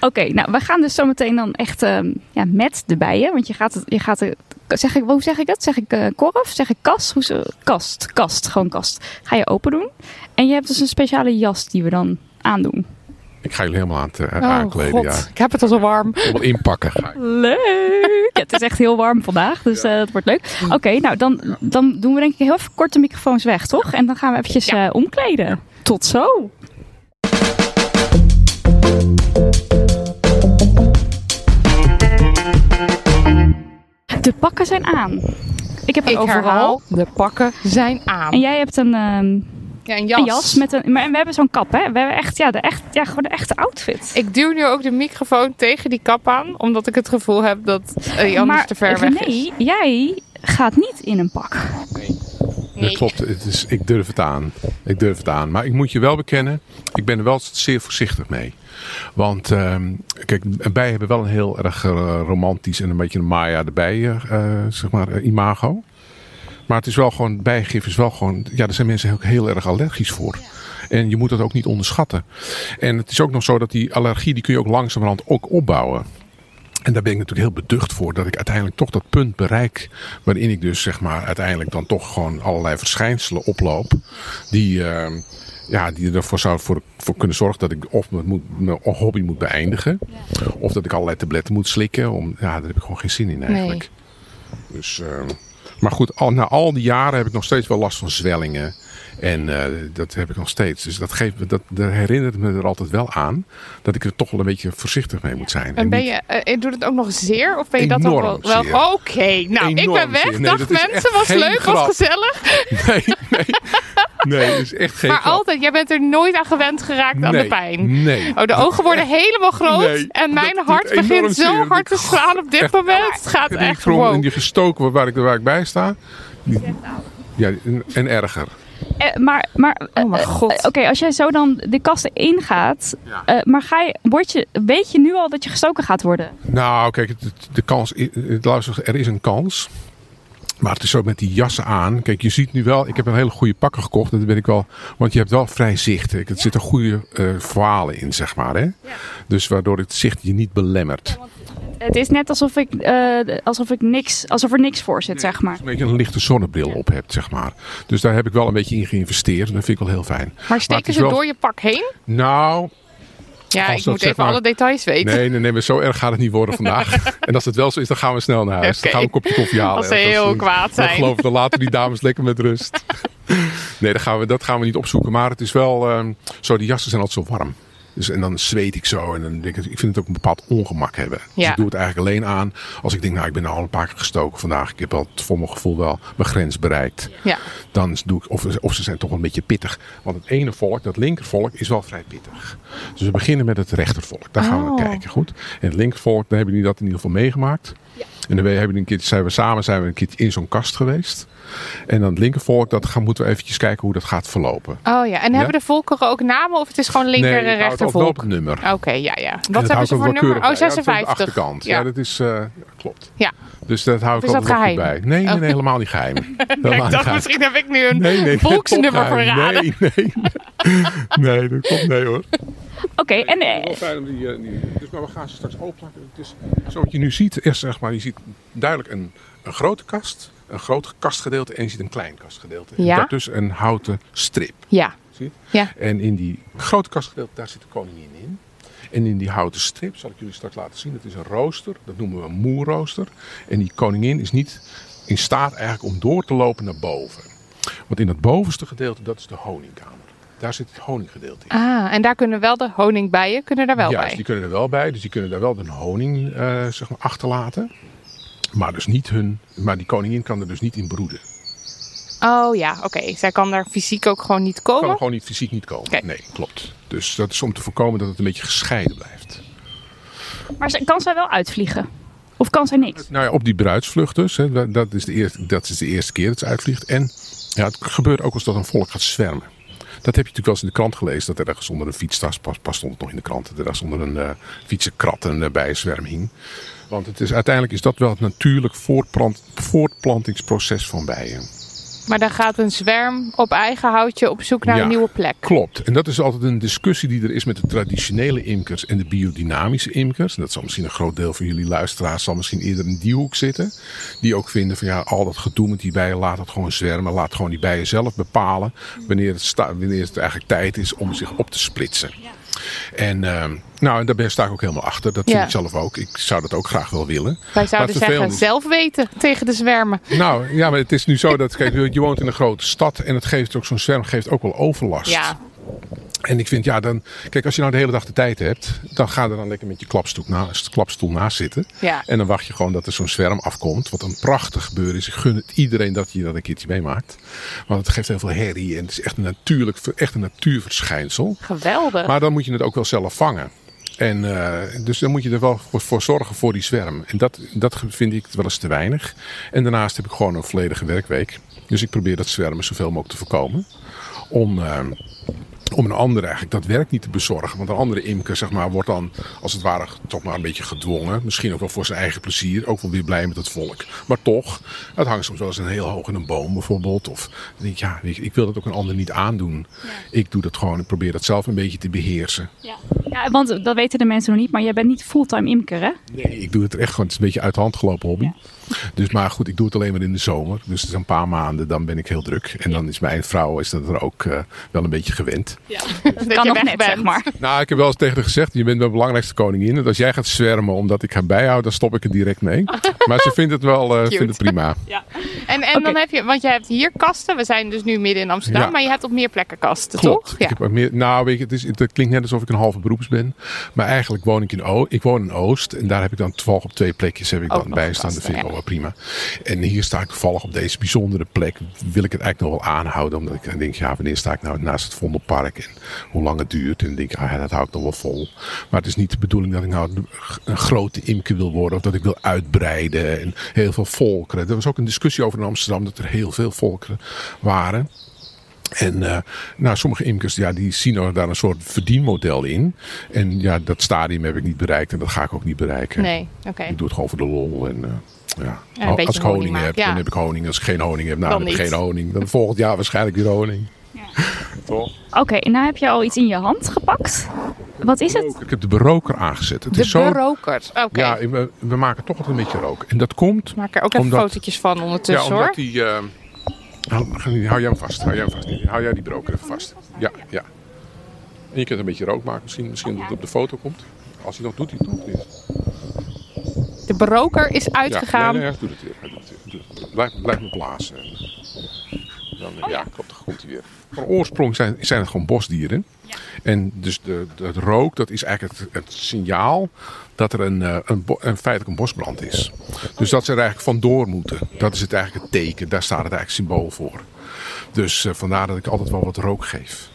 Oké, nou, we gaan dus zometeen dan echt ehm, ja, met de bijen. Want je gaat het, je gaat zeg ik, hoe zeg ik het? Zeg ik eh, korf? Zeg ik kast? Hoe, ze- kast, kast, gewoon kast. Ga je open doen. En je hebt dus een speciale jas die we dan aandoen. Ik ga jullie helemaal aan het eh, Oh aankleden. god, Ja. ik heb het al zo warm. Helemaal inpakken ga ik. Leuk! Ja, het is echt heel warm vandaag, dus eh dat wordt leuk. Oké, nou dan, dan doen we denk ik heel even kort de microfoons weg, toch? En dan gaan we eventjes Ja. eh, omkleden. Tot zo! De pakken zijn aan. Ik heb er Ik overal. herhaal, de pakken zijn aan. En jij hebt een, ehm, Ja, een jas. Een jas met een. Maar we hebben zo'n kap, hè? We hebben echt, ja, de echt, ja, gewoon de echte outfit. Ik duw nu ook de microfoon tegen die kap aan, omdat ik het gevoel heb dat eh, anders maar te ver weg is. René, jij gaat niet in een pak. Dat klopt, het is, ik durf het aan. Ik durf het aan. Maar ik moet je wel bekennen, ik ben er wel zeer voorzichtig mee. Want ehm, kijk, bijen hebben wel een heel erg eh, romantisch en een beetje een Maya erbij, eh, zeg maar, imago. Maar het is wel gewoon, bijgif is wel gewoon, ja, daar zijn mensen ook heel erg allergisch voor. En je moet dat ook niet onderschatten. En het is ook nog zo dat die allergie, die kun je ook langzamerhand ook opbouwen. En daar ben ik natuurlijk heel beducht voor dat ik uiteindelijk toch dat punt bereik. Waarin ik dus zeg maar uiteindelijk dan toch gewoon allerlei verschijnselen oploop. Die, ehm, ja, die ervoor zou voor, voor kunnen zorgen dat ik of mijn, moet, mijn hobby moet beëindigen. Of dat ik allerlei tabletten moet slikken. Om, ja, daar heb ik gewoon geen zin in eigenlijk. Dus, ehm, maar goed, al, na al die jaren heb ik nog steeds wel last van zwellingen. En eh, dat heb ik nog steeds. Dus dat, geeft, me- dat, dat herinnert me er altijd wel aan. Dat ik er toch wel een beetje voorzichtig mee moet zijn. En ben niet- je, eh, doet het ook nog zeer? Of ben je dat dan wel? Oké, nou, ik ben weg. Nee, Dag mensen, was leuk, was gezellig. Nee, nee. Nee, dat is echt geen maar grap. altijd, jij bent er nooit aan gewend geraakt aan de pijn. Nee. Oh, de ogen worden helemaal groot. Nee, en mijn hart begint zo zeer. hard te slaan op dit echt- moment. Het gaat die echt en wow. die gestoken waar ik, waar ik bij sta. Die- ja, en, en erger. Eh, maar, maar Oh mijn eh, god. eh, Oké, als jij zo dan de kasten ingaat, eh, maar ga je, word je, weet je nu al dat je gestoken gaat worden? Nou, kijk, het- de kans, luister, er is een kans. Maar het is zo met die jassen aan. Kijk, je ziet nu wel, ik heb een hele goede pakken gekocht. Dat ben ik wel, want je hebt wel vrij zicht. Er zitten goede eh verhalen in, zeg maar. Hè? Dus waardoor het zicht je niet belemmert. Het is net alsof ik, eh, alsof ik niks, alsof er niks voor zit, zeg maar. Een beetje een lichte zonnebril op hebt, zeg maar. Dus daar heb ik wel een beetje in geïnvesteerd. En dat vind ik wel heel fijn. Maar steken ze wel- door je pak heen? Nou, Ja, Als ik moet even maar- alle details weten. Nee, nee, nee, maar zo erg gaat het niet worden vandaag. en als het wel zo is, dan gaan we snel naar huis. Dan gaan we een kopje koffie halen. Als ze heel Dan- kwaad Dan zijn. geloof ik, dan laten die dames lekker met rust. nee, dat gaan, we, dat gaan we niet opzoeken. Maar het is wel ehm, zo, die jassen zijn altijd zo warm. Dus, en dan zweet ik zo en dan denk ik, ik vind het ook een bepaald ongemak hebben. Dus ik doe het eigenlijk alleen aan als ik denk, nou ik ben al een paar keer gestoken vandaag. Ik heb al voor mijn gevoel wel mijn grens bereikt. Ja. Dan doe ik, of, of ze zijn toch wel een beetje pittig. Want het ene volk, dat linkervolk, is wel vrij pittig. Dus we beginnen met het rechtervolk. Daar gaan Oh. we kijken, goed. En het linkervolk, daar hebben jullie dat in ieder geval meegemaakt. En dan hebben we een keer, zijn we samen zijn we een keer in zo'n kast geweest. En dan het linkervolk, dat gaan, moeten we eventjes kijken hoe dat gaat verlopen. Oh ja, en hebben de volkeren ook namen of het is gewoon linker nee, en rechtervolk? het nummer. Oké, ja, ja. En Wat hebben ze ook voor nummer? Oh, bij. Ja, dat is op 56. de achterkant. Ja, Ja. dat is, eh, klopt. Ja. Dus dat hou ik altijd dat wel goed geheim? bij. Nee, nee, nee, helemaal niet geheim. Ja, Helemaal ik dacht, geheim. misschien heb ik nu een Nee, nee, volksnummer verraden. Nee, nee. Nee, dat komt nee hoor. Oké, en Wel eh, fijn om die, eh, die- dus, maar we gaan ze straks openplakken. Het is zo wat je nu ziet, is zeg maar, je ziet duidelijk een, een grote kast, een groot kastgedeelte en je ziet een klein kastgedeelte. En Ja. daartussen een houten strip. Ja, Zie je? ja. En in die grote kastgedeelte, daar zit de koningin in. En in die houten strip, zal ik jullie straks laten zien, dat is een rooster. Dat noemen we een moerrooster. En die koningin is niet in staat eigenlijk om door te lopen naar boven. Want in het bovenste gedeelte, dat is de honingkamer. Daar zit het honinggedeelte in. Ah, en daar kunnen wel de honingbijen kunnen daar wel Juist, bij. die kunnen er wel bij. Dus die kunnen daar wel de honing eh, zeg maar, achterlaten. Maar, dus niet hun, maar die koningin kan er dus niet in broeden. Oh ja, oké. Zij kan daar fysiek ook gewoon niet Kan er komen. gewoon niet fysiek niet komen. Nee, klopt. Dus dat is om te voorkomen dat het een beetje gescheiden blijft. maar kan zij wel uitvliegen? Of kan zij niks? Nou ja, op die bruidsvlucht dus. Hè, dat- dat, is de eerste, dat is de eerste keer dat ze uitvliegt. En ja, het gebeurt ook als dat een volk gaat zwermen. Dat heb je natuurlijk wel eens in de krant gelezen. Dat er ergens onder een fietstas, pas, pas stond het nog in de krant. Dat er ergens onder een eh fietsenkrat een uh, bijenzwerm hing. Want het is, uiteindelijk is dat wel het natuurlijk voortplant, voortplantingsproces van bijen. Maar dan gaat een zwerm op eigen houtje op zoek naar Ja. een nieuwe plek. Klopt. En dat is altijd een discussie die er is met de traditionele imkers en de biodynamische imkers. En dat zal misschien een groot deel van jullie luisteraars zal misschien eerder in die hoek zitten. Die ook vinden van ja, al dat gedoe met die bijen, laat het gewoon zwermen. Laat gewoon die bijen zelf bepalen wanneer het, wanneer het eigenlijk tijd is om zich op te splitsen. En ehm, nou, en daar ben- sta ik ook helemaal achter. Dat vind Ja. ik zelf ook. Ik zou dat ook graag wel willen. Wij zouden zeggen, zelf weten tegen de zwermen. Nou ja, maar het is nu zo dat kijk, je woont in een grote stad en het geeft ook zo'n zwerm geeft ook wel overlast. Ja, En ik vind, ja, dan, kijk, als je nou de hele dag de tijd hebt, dan ga er dan lekker met je klapstoel naast, klapstoel naast zitten. Ja. En dan wacht je gewoon dat er zo'n zwerm afkomt. Wat een prachtig gebeuren is. Ik gun het iedereen dat je dat een keertje meemaakt. Want het geeft heel veel herrie en het is echt een natuurlijk, echt een natuurverschijnsel. Geweldig. Maar dan moet je het ook wel zelf vangen. En eh, dus dan moet je er wel voor, zorgen voor die zwerm. En dat, dat vind ik wel eens te weinig. En daarnaast heb ik gewoon een volledige werkweek. Dus ik probeer dat zwermen zoveel mogelijk te voorkomen. Om, eh, om een ander eigenlijk dat werk niet te bezorgen. Want een andere imker zeg maar, wordt dan als het ware toch maar een beetje gedwongen. Misschien ook wel voor zijn eigen plezier. Ook wel weer blij met het volk. Maar toch, het hangt soms wel eens een heel hoog in een boom bijvoorbeeld. Of dan denk ik, ja, je, ik wil dat ook een ander niet aandoen. Ik doe dat gewoon. Ik probeer dat zelf een beetje te beheersen. Ja. ja, want dat weten de mensen nog niet, maar jij bent niet fulltime imker, hè? Nee, ik doe het echt gewoon. Het is een beetje uit de hand gelopen hobby. Dus maar goed, ik doe het alleen maar in de zomer. Dus het is een paar maanden, dan ben ik heel druk. En dan is mijn vrouw is dat er ook eh, wel een beetje gewend. dat kan nog net, zeg maar. Nou, ik heb wel eens tegen haar gezegd, je bent mijn belangrijkste koningin. En als jij gaat zwermen omdat ik ga bijhouden, dan stop ik er direct mee. Maar ze vindt het wel eh, vindt het prima. En, en dan heb je, want je hebt hier kasten. We zijn dus nu midden in Amsterdam, Ja. maar je hebt op meer plekken kasten, Klopt. toch? Ik heb ook meer, nou, weet je, het, is, het klinkt net alsof ik een halve beroeps ben. Maar eigenlijk woon ik in, o ik woon in Oost. En daar heb ik dan toevallig op twee plekjes heb ik Ook dan nog bij prima. En hier sta ik toevallig op deze bijzondere plek. Wil ik het eigenlijk nog wel aanhouden. Omdat ik denk, ja, wanneer sta ik nou naast het Vondelpark? En hoe lang het duurt. En denk ik, ah, ja, dat hou ik nog wel vol. Maar het is niet de bedoeling dat ik nou een grote imker wil worden. Of dat ik wil uitbreiden. En heel veel volkeren. Er was ook een discussie over in Amsterdam. Dat er heel veel volkeren waren. En eh, nou, sommige imkers ja, die zien daar een soort verdienmodel in. En ja, dat stadium heb ik niet bereikt en dat ga ik ook niet bereiken. Nee, oké. Ik doe het gewoon voor de lol. En, eh, ja. Ja, als ik honing, honing heb, ja. dan heb ik honing. Als ik geen honing heb, nou, Dan dan, heb ik geen honing. Dan volgend jaar waarschijnlijk weer honing. Toch? Oké, en nou heb je al iets in je hand gepakt. Wat is het? Ik heb de beroker aangezet. Het De is zo, berokerd. Oké. Ja, we, we maken toch altijd een beetje rook. En dat komt Maak er ook even Omdat- fotootjes van ondertussen, ja, hoor. omdat die... eh, hou, hou jij hem vast. Hou jij hem vast. Hou jij die broker even vast. Ja, ja. En je kunt een beetje rook maken. Misschien, misschien dat het op de foto komt. Als hij nog doet, hij het nog niet. De beroker is Ja, uitgegaan. hij doet het weer. Doet het weer. Doe het. Blijf, blijf me blazen. Dan, Oh ja, komt hij weer. Van oorsprong zijn, zijn het gewoon bosdieren. En dus de, de, het rook, dat is eigenlijk het, het signaal dat er een, eh, een feitelijk een bosbrand is. Dus dat ze er eigenlijk vandoor moeten. Dat is het eigenlijk het teken. Daar staat het eigenlijk symbool voor. Dus eh, vandaar dat ik altijd wel wat rook geef.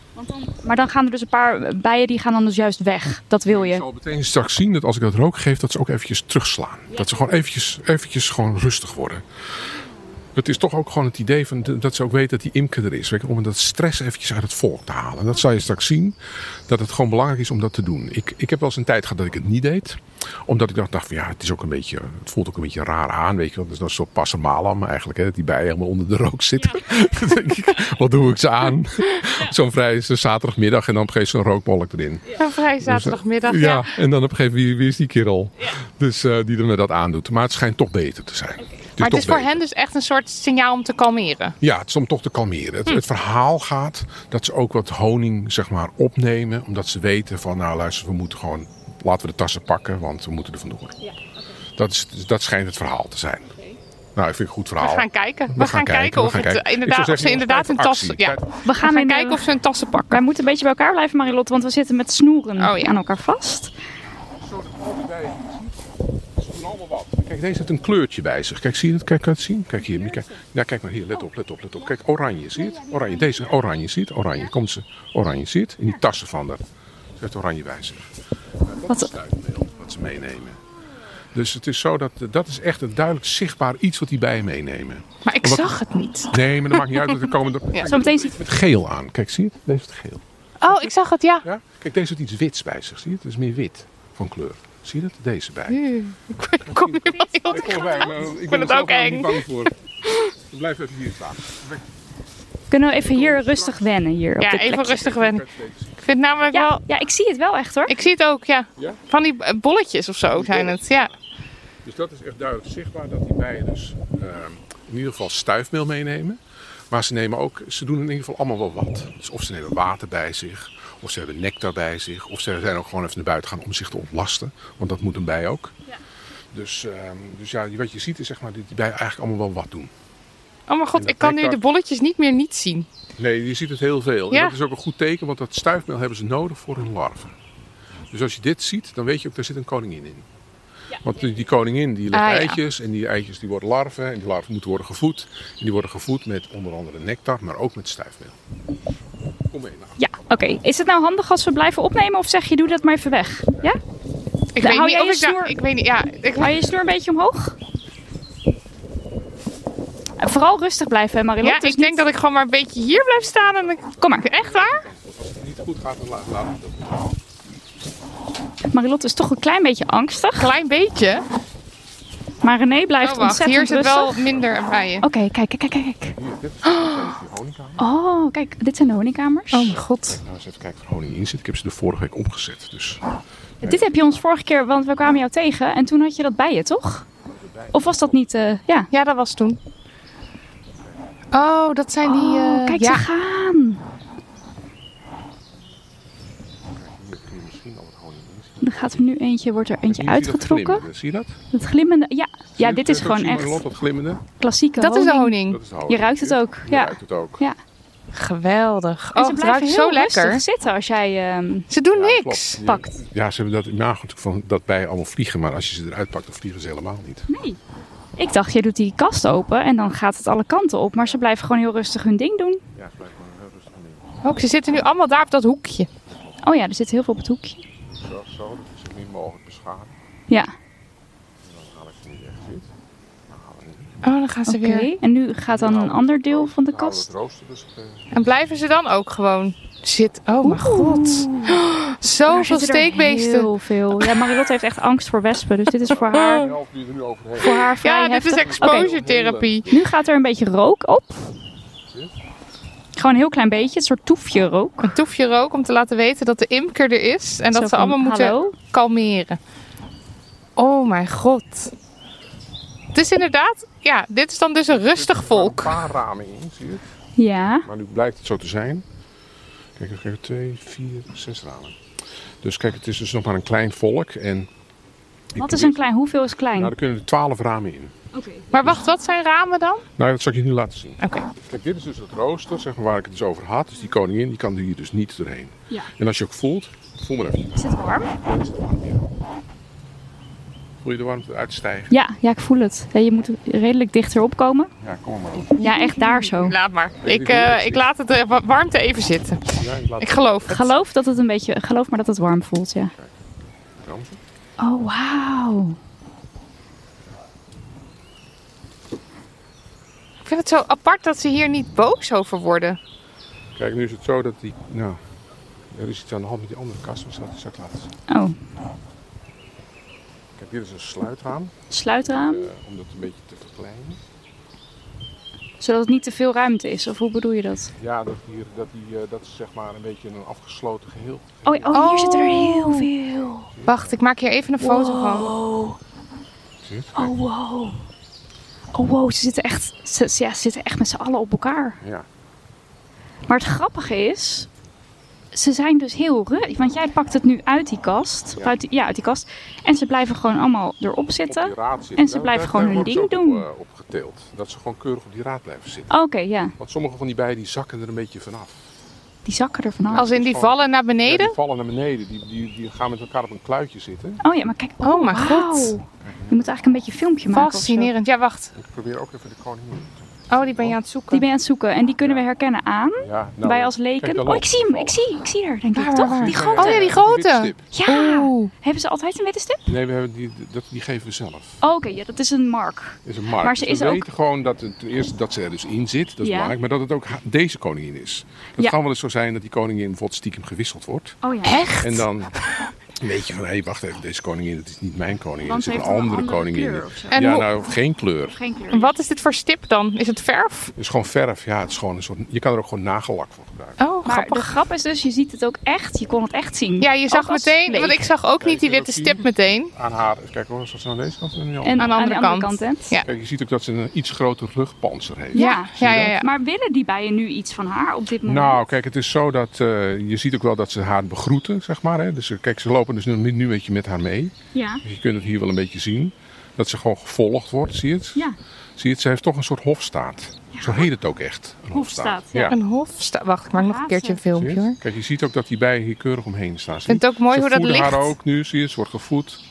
Maar dan gaan er dus een paar bijen die gaan dan dus juist weg. Dat wil Je je. zal meteen straks zien dat als ik dat rook geef, dat ze ook eventjes terugslaan. Dat ze gewoon eventjes, eventjes gewoon rustig worden. Het is toch ook gewoon het idee van dat ze ook weten dat die imker er is. Weet je, om dat stress eventjes uit het volk te halen. En dat zal je straks zien, dat het gewoon belangrijk is om dat te doen. Ik, ik heb wel eens een tijd gehad dat ik het niet deed. Omdat ik dacht, dacht van ja, het, is ook een beetje, het voelt ook een beetje raar aan. Weet je wel. Het is een soort passamalam eigenlijk. Hè, dat die bijen helemaal onder de rook zitten. Dan denk ik, wat doe ik ze aan? Zo'n vrij zaterdagmiddag en dan op een gegeven moment zo'n rookbolk erin. Een vrij zaterdagmiddag, ja. Ja, en dan op een gegeven moment, wie, wie is die kerel? Dus eh, die er me dat aandoet. Maar het schijnt toch beter te zijn. Maar het is voor beter. hen dus echt een soort signaal om te kalmeren. Ja, het is om toch te kalmeren. Hm. Het, het verhaal gaat dat ze ook wat honing zeg maar, opnemen. Omdat ze weten van, nou luister, we moeten gewoon... Laten we de tassen pakken, want we moeten er vandoor. dat, is, dat schijnt het verhaal te zijn. Nou, ik vind het een goed verhaal. We gaan kijken. We, gaan, kijken, of, gaan het, kijken. eh, inderdaad, of ze inderdaad tassen... actie. Ja. We We gaan, de- kijken of ze hun tassen pakken. Wij moeten een beetje bij elkaar blijven, Marilotte, want we zitten met snoeren Oh, ja. aan elkaar vast. Zo, al die bijen, Ze doen allemaal wat. Kijk, deze heeft een kleurtje bij zich. Kijk, zie je het? Kijk, kan je het zien? Kijk hier. Kijk, ja, kijk maar hier. Let op, let op, let op. Kijk, oranje, zie je het? Oranje. Deze oranje, zie je het? Oranje. Komt ze. Oranje, zie je het? In die tassen van haar. Ze heeft oranje bij zich. Dat is wat ze meenemen. Dus het is zo dat dat is echt een duidelijk zichtbaar iets wat die bijen meenemen. Maar ik zag het niet. Nee, maar dat maakt niet uit. want Er komen er Ja. Zometeen ziet met geel aan. Kijk, zie je het? Deze heeft geel. Oh, ik zag het, ja. Ja? Kijk, deze heeft iets wits bij zich. Zie je het? Het is meer wit van kleur. Zie je dat? Deze bij. Ik kom hier wel heel Ik kom erbij, maar ik vind ben het er ook eng. niet bang voor. Ik blijf even hier staan. Kunnen we even hier rustig wennen? Hier op Ja, dit even plekje? rustig wennen. Ik vind namelijk Ja, wel... ja, ik zie het wel echt hoor. Ik zie het ook, ja. Ja? Van die eh, bolletjes of zo zijn het, ja. Dus dat is echt duidelijk zichtbaar dat die bijen dus ehm, in ieder geval stuifmeel meenemen. Maar ze nemen ook, ze doen in ieder geval allemaal wel wat. Dus of ze nemen water bij zich, of ze hebben nectar bij zich, of ze zijn ook gewoon even naar buiten gaan om zich te ontlasten. Want dat moet een bij ook. Dus, ehm, dus ja, wat je ziet is zeg maar dat die bijen eigenlijk allemaal wel wat doen. Oh mijn god, ik kan nu de bolletjes niet meer niet zien. Nee, je ziet het heel veel. Ja. En dat is ook een goed teken, want dat stuifmeel hebben ze nodig voor hun larven. Dus als je dit ziet, dan weet je ook, daar zit een koningin in. Want die, die koningin die legt Ah, ja. eitjes en die eitjes die worden larven. En die larven moeten worden gevoed. En die worden gevoed met onder andere nectar, maar ook met stuifmeel. Kom mee. Nou. Ja, oké. Is het nou handig als we blijven opnemen of zeg je doe dat maar even weg? Ja? Ik Hou weet niet of ik snoer- Ik weet niet, ja. Ik, Hou je je snoer een beetje omhoog? Vooral rustig blijven, hè, Marilot. ja, Dus ik denk dat ik gewoon maar een beetje hier blijf staan. En dan... Kom maar. Echt waar? Als het niet goed gaat, dan laat laat het dat. Marilot is toch een klein beetje angstig. Klein beetje. Maar René blijft Oh, wacht. ontzettend Hier is het rustig. wel minder bij je. Oké, kijk, kijk, kijk, kijk. Hier, dit is die honingkamer. Oh, kijk, dit zijn de honingkamers. Oh mijn god. Nou, eens even kijken of er honing in zit. Ik heb ze de vorige week opgezet. Dus Dit heb je ons vorige keer, want we kwamen jou tegen en toen had je dat bij je, toch? Of was dat niet, eh, ja. Ja, dat was toen. Oh, dat zijn die... Oh, eh, kijk, ja. ze gaan. hier kun je misschien al wat honing in zien. Er gaat er nu eentje, wordt er eentje zie je uitgetrokken. Zie je dat? Het glimmende, ja. Zie Ja, dit is gewoon echt dat glimmende. klassieke Dat is de honing. Dat is de honing. Je ruikt het ook, Je ja. ruikt het ook. Ja. Geweldig. En Oh, ze het blijven ruikt heel zo lekker. rustig zitten als jij... ehm, Ze doen Ja, niks. Je- pakt. Ja, ze hebben dat imago natuurlijk van dat bijen allemaal vliegen. Maar als je ze eruit pakt, dan vliegen ze helemaal niet. nee. Ik dacht, je doet die kast open en dan gaat het alle kanten op. Maar ze blijven gewoon heel rustig hun ding doen. Ja, ze blijven gewoon heel rustig aan Ook, ze zitten nu allemaal daar op dat hoekje. Oh ja, er zit heel veel op het hoekje. Zo, zo, mogelijk beschadigen. Ja, Dan haal ik het niet echt zit. Oh, dan gaan ze oké. weer. En nu gaat dan een ander deel van de we kast. rooster dus, eh, En blijven ze dan ook gewoon zitten? Oh mijn god. Daar Zoveel zitten er steekbeesten. Heel veel. Ja, Marilotte heeft echt angst voor wespen. Dus dit is voor haar, die helft die er nu overheen. voor haar vrij Ja, dit is heftig. exposure therapie. nu gaat er een beetje rook op. Gewoon een heel klein beetje. Een soort toefje rook. Een toefje rook om te laten weten dat de imker er is. En dat Zo ze van, allemaal moeten hallo? kalmeren. Oh mijn god. Het is inderdaad, ja, dit is dan dus een rustig Een volk. paar ramen in, zie je? Ja. Maar nu blijkt het zo te zijn. Kijk, kijk, twee, vier, zes ramen. Dus kijk, het is dus nog maar een klein volk. En Wat is probeer- een klein? Hoeveel is klein? Nou, er kunnen er twaalf ramen in. Maar wacht, wat zijn ramen dan? Nou, dat zal ik je nu laten zien. Oké. Kijk, dit is dus het rooster, zeg maar, waar ik het dus over had. Dus die koningin, die kan hier dus niet doorheen. Ja. En als je ook voelt, voel maar even. Is het warm? Dan is het warm, ja. Voel je de warmte uitstijgen? Ja, ja, ik voel het. Ja, je moet redelijk dichterop komen. Ja, kom maar op. Ja, echt daar zo. Laat maar. Ik, eh, ik laat het eh, wa- warmte even zitten. Ja, ik laat Ik geloof het. Geloof dat het een beetje, geloof maar dat het warm voelt, ja. Oh, wauw. Vind het zo apart dat ze hier niet boos over worden. Kijk, nu is het zo dat die... Nou, er is iets aan de hand met die andere kast. Maar dat zal ik laten zien. Oh, Kijk, dit is een sluitraam. sluitraam. eh, om dat een beetje te verkleinen. Zodat het niet te veel ruimte is, of hoe bedoel je dat? Ja, dat, hier, dat, die, eh, dat is zeg maar een beetje een afgesloten geheel. Oh, ja, oh hier zitten er heel veel. Wacht, ik maak hier even een foto van. Wow. Het? Oh, wow. Oh, wow. Ze zitten echt, ze, ja, ze zitten echt met z'n allen op elkaar. Ja. Maar het grappige is, ze zijn dus heel rustig. Want jij pakt het nu uit die kast. Ja. uit die, ja, uit die kast. En ze blijven gewoon allemaal erop Op zitten. En ze blijven gewoon hun ding ook doen. Op, eh. Dat ze gewoon keurig op die raad blijven zitten. Oké, ja. Want sommige van die bijen die zakken er een beetje vanaf. Die zakken er vanaf. Als in die vallen naar Ja, beneden? die vallen naar beneden. Die, die, die gaan met elkaar op een kluitje zitten. Oh ja, maar kijk. Oh mijn wauw. god. Je moet eigenlijk een beetje een filmpje maken. Fascinerend. Ja, wacht. Ik probeer ook even de koningin. Oh, die ben je aan het zoeken. Die ben je aan het zoeken. En die kunnen we herkennen aan. Ja, nou, Wij als kijk, leken. Oh, ik zie hem. Ik zie, ik zie er, denk Waar, ik. waar, Toch? waar? Die grote. Oh ja, die grote. Ja. Oeh. Hebben ze altijd een witte stip? Nee, we hebben die, dat, die geven we zelf. Oh, Oké, ja, dat is een mark. Is een markt. Maar ze Dus is we ook- weten gewoon dat het, ten eerste dat ze er dus in zit. Dat is Ja. belangrijk. Maar dat het ook deze koningin is. Het Ja. kan wel eens zo zijn dat die koningin bijvoorbeeld stiekem gewisseld wordt. Oh ja. Echt? En dan weet je van, hé, hey, wacht even, deze koningin, het is niet mijn koningin. Want het ze is een andere, andere koningin. kleur. En ja, hoe- nou, geen kleur. Geen kleur. En Wat is dit voor stip dan? Is het verf? Het is gewoon verf. Ja, het is gewoon een soort, je kan er ook gewoon nagellak voor gebruiken. Oh, Maar grappig. de grap is dus, je ziet het ook echt. Je kon het echt zien. Ja, je zag meteen, leek. want ik zag ook niet die witte dat stip meteen. Aan haar, kijk hoor, zoals aan deze kant. En aan. En de andere andere kant. Ja. Kijk, je ziet ook dat ze een iets groter rugpanzer heeft. Ja. Ja, ja, ja. Maar willen die bijen nu iets van haar op dit moment? Nou, kijk, het is zo dat eh, je ziet ook wel dat ze haar begroeten, zeg maar. Hè? Dus eh, kijk, ze lopen dus nu, nu een beetje met haar mee. Ja. Dus je kunt het hier wel een beetje zien. Dat ze gewoon gevolgd wordt, zie je het? Ja. Zie je het? Ze heeft toch een soort hofstaat. Ja, Zo heet het ook echt. Een Hofstaat, Ja. ja. Een hofsta. Wacht, ik maak nog een keertje een filmpje je? hoor. Kijk, je ziet ook dat die bijen hier keurig omheen staan. Ik vind het ook mooi Ze hoe dat voeden ligt. haar ook nu, zie je. Ze wordt gevoed.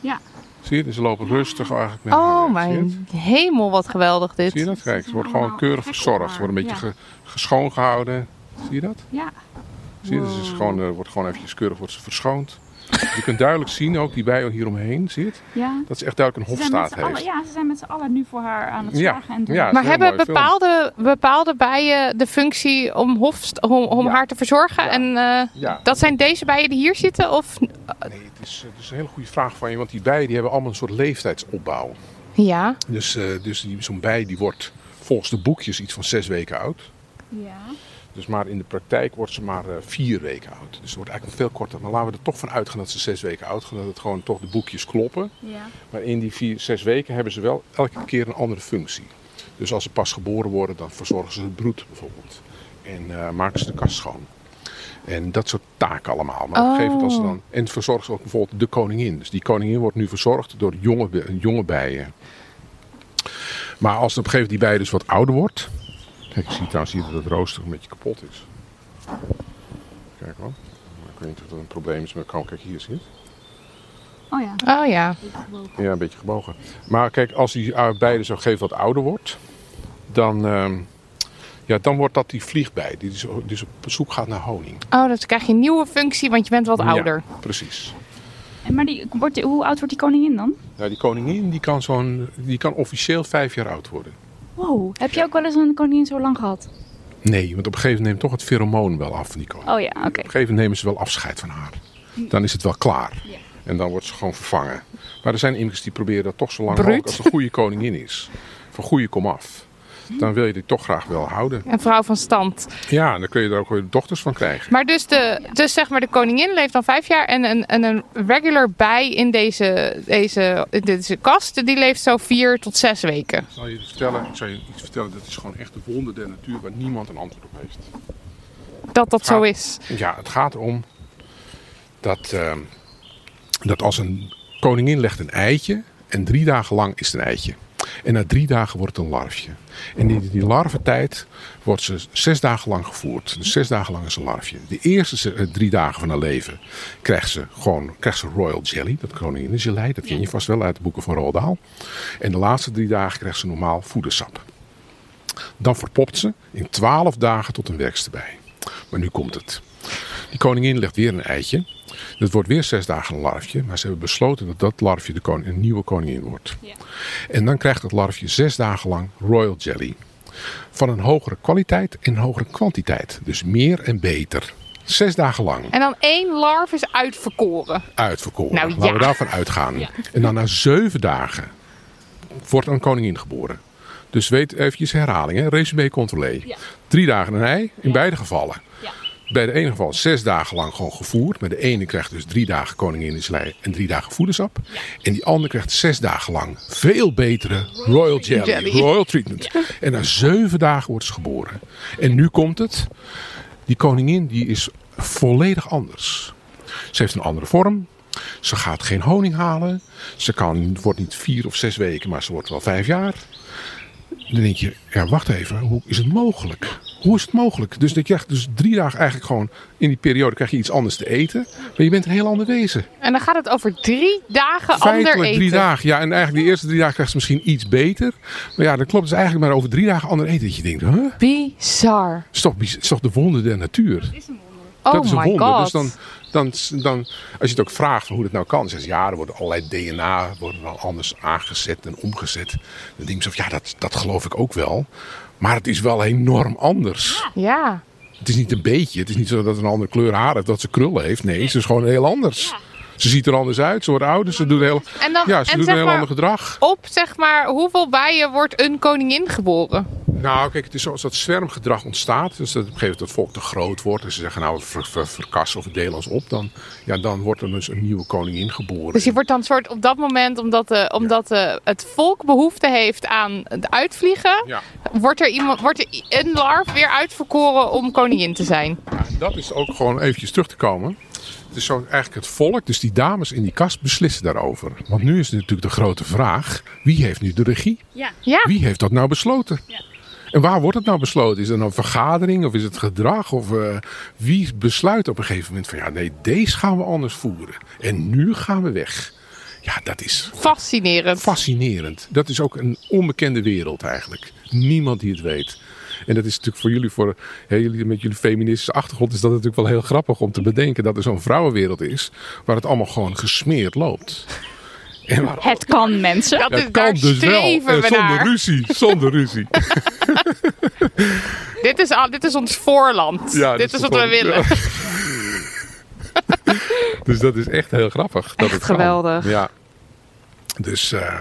Ja. Zie je? Dus ze lopen rustig eigenlijk met haar Oh je mijn hemel, wat geweldig Zie je dit. dat? Kijk, ze wordt gewoon keurig verzorgd. Ze wordt een beetje haar. ge. Zie je dat? Ja. Zie je? Dus het is gewoon, eh, wordt gewoon eventjes keurig wordt ze verschoond. Je kunt duidelijk zien, ook die bijen hier omheen, zie je het? ja. Dat ze echt duidelijk een Ze zijn met hofstaat heeft. ja, ze zijn met z'n allen nu voor haar aan het Ja. zorgen en doen. Ja, Maar hebben film. bepaalde, bepaalde bijen de functie om, hofst, om, om Ja. haar te verzorgen? Ja. En eh, Ja. dat zijn deze bijen die hier zitten? Of... Nee, het is, het is een hele goede vraag van je, want die bijen die hebben allemaal een soort leeftijdsopbouw. Ja. Dus, eh, dus die- zo'n bij die wordt volgens de boekjes iets van zes weken oud. Ja. Dus maar in de praktijk wordt ze maar eh, vier weken oud. Dus ze wordt eigenlijk veel korter. Maar laten we er toch van uitgaan dat ze zes weken oud gaan. Dat het gewoon toch de boekjes kloppen. Ja. Maar in die vier, zes weken hebben ze wel elke keer een andere functie. Dus als ze pas geboren worden, dan verzorgen ze het broed bijvoorbeeld. En eh, maken ze de kast schoon. En dat soort taken allemaal. Maar op een gegeven moment als ze dan... En verzorgen ze ook bijvoorbeeld de koningin. Dus die koningin wordt nu verzorgd door jonge, jonge bijen. Maar als op een gegeven moment die bij dus wat ouder wordt. Kijk, je ziet trouwens hier dat het rooster een beetje kapot is. Kijk wel. Ik weet niet of dat een probleem is, maar kan kijk hier zie je het. Oh ja. Oh ja. Ja, een beetje gebogen. Maar kijk, als die dus op een gegeven moment wat ouder wordt, dan, ehm, ja, dan wordt dat die vliegbij die dus, dus op zoek gaat naar honing. Oh, dus dan krijg je een nieuwe functie, want je bent wat Ja, ouder. precies. En maar die, wordt hoe oud wordt die koningin dan? Nou, die koningin die kan, zo'n, die kan officieel vijf jaar oud worden. Wow. Heb je ook wel eens een koningin zo lang gehad? Nee, want op een gegeven moment neemt toch het pheromoon wel af van die koningin. Oh ja, oké. Op een gegeven moment nemen ze wel afscheid van haar. Dan is het wel klaar. En dan wordt ze gewoon vervangen. Maar er zijn imkers die proberen dat toch zo lang mogelijk als een goede koningin is. Van goede kom af. Dan wil je die toch graag wel houden. Een vrouw van stand. Ja, en dan kun je er ook weer dochters van krijgen. Maar dus, de, dus zeg maar de koningin leeft dan vijf jaar en een, en een regular bij in deze, deze, deze kast, die leeft zo vier tot zes weken. Ik zal je vertellen, ik zal je iets vertellen, dat is gewoon echt een wonder der natuur waar niemand een antwoord op heeft. Dat dat zo is. Ja, het gaat erom dat, ehm, dat als een koningin legt een eitje en drie dagen lang is het een eitje. En na drie dagen wordt het een larfje. En in die larventijd wordt ze zes dagen lang gevoerd. Dus zes dagen lang is een larfje. De eerste eh, drie dagen van haar leven krijgt ze gewoon krijgt ze royal jelly. Dat koninginnengelei. Dat ken je vast wel uit de boeken van Roald Dahl. En de laatste drie dagen krijgt ze normaal voedersap. Dan verpopt ze in twaalf dagen tot een werkster bij. Maar nu komt het. Die koningin legt weer een eitje. Dat wordt weer zes dagen een larfje. Maar ze hebben besloten dat dat larfje de koning, een nieuwe koningin wordt. En dan krijgt het larfje zes dagen lang royal jelly. Van een hogere kwaliteit en een hogere kwantiteit. Dus meer en beter. Zes dagen lang En dan één larf is uitverkoren. uitverkoren. Nou, Laten we ja. daarvan uitgaan. En dan na zeven dagen wordt een koningin geboren. Dus weet eventjes herhaling, hè? resume controlé. Drie dagen een ei, in beide gevallen. Bij de ene geval zes dagen lang gewoon gevoerd. Maar de ene krijgt dus drie dagen koninginnenslei en drie dagen voedersap. En die andere krijgt zes dagen lang veel betere royal jelly, Jelly. royal treatment. En na zeven dagen wordt ze geboren. En nu komt het. Die koningin die is volledig anders. Ze heeft een andere vorm. Ze gaat geen honing halen. Ze kan, wordt niet vier of zes weken, maar ze wordt wel vijf jaar. Dan denk je, ja, wacht even, hoe is het mogelijk? Hoe is het mogelijk? Dus je krijgt dus drie dagen eigenlijk gewoon, in die periode krijg je iets anders te eten. Maar je bent een heel ander wezen. En dan gaat het over drie dagen ander Feitelijk eten. drie dagen. Ja, en eigenlijk de eerste drie dagen krijgt ze misschien iets beter. Maar ja, dat klopt dus eigenlijk maar over drie dagen ander eten. Dat je denkt, huh? Bizar. Het is toch, het is toch de wonder der natuur? Oh dat is een my wonder. god. Dus dan, dan, dan, als je het ook vraagt hoe dat nou kan, dan zeggen ze ja, er worden allerlei DNA worden dan anders aangezet en omgezet. Dan denk je ja, dat, dat geloof ik ook wel. Maar het is wel enorm anders. Ja. Het is niet een beetje. Het is niet zo dat een andere kleur haar heeft, dat ze krullen heeft. Nee, ze is gewoon heel anders. Ze ziet er anders uit, ze wordt ouder, ze doet, heel, En dan, ja, ze en doet een heel maar, ander gedrag. op zeg maar, hoeveel bijen wordt een koningin geboren? Nou, kijk, het is zoals dat zwermgedrag ontstaat. Dus dat op een gegeven moment dat volk te groot wordt. En ze zeggen, nou, we ver, ver, verkassen of delen ons op. Dan, ja, dan wordt er dus een nieuwe koningin geboren. Dus je wordt dan soort op dat moment, omdat, de, omdat de, het volk behoefte heeft aan het uitvliegen, Ja. wordt er, iemand, wordt er een larf weer uitverkoren om koningin te zijn. Ja, dat is ook gewoon eventjes terug te komen. Is zo eigenlijk het volk, dus die dames in die kast beslissen daarover. Want nu is natuurlijk de grote vraag, wie heeft nu de regie? Ja. Ja, Wie heeft dat nou besloten? En waar wordt het nou besloten? Is het nou een vergadering of is het gedrag? Of eh, wie besluit op een gegeven moment van ja, nee, deze gaan we anders voeren. En nu gaan we weg. Ja, dat is Fascinerend. fascinerend. Dat is ook een onbekende wereld eigenlijk. Niemand die het weet. En dat is natuurlijk voor jullie, voor jullie met jullie feministische achtergrond, is dat natuurlijk wel heel grappig om te bedenken dat er zo'n vrouwenwereld is waar het allemaal gewoon gesmeerd loopt. En waar Het kan, mensen. Dat is, het kan dus wel. we zonder naar. ruzie. Zonder ruzie. Dit is, dit is ons voorland. Ja, dit is wat we willen. Dus dat is echt heel grappig. Dat Echt het kan. geweldig. Ja. Dus, eh,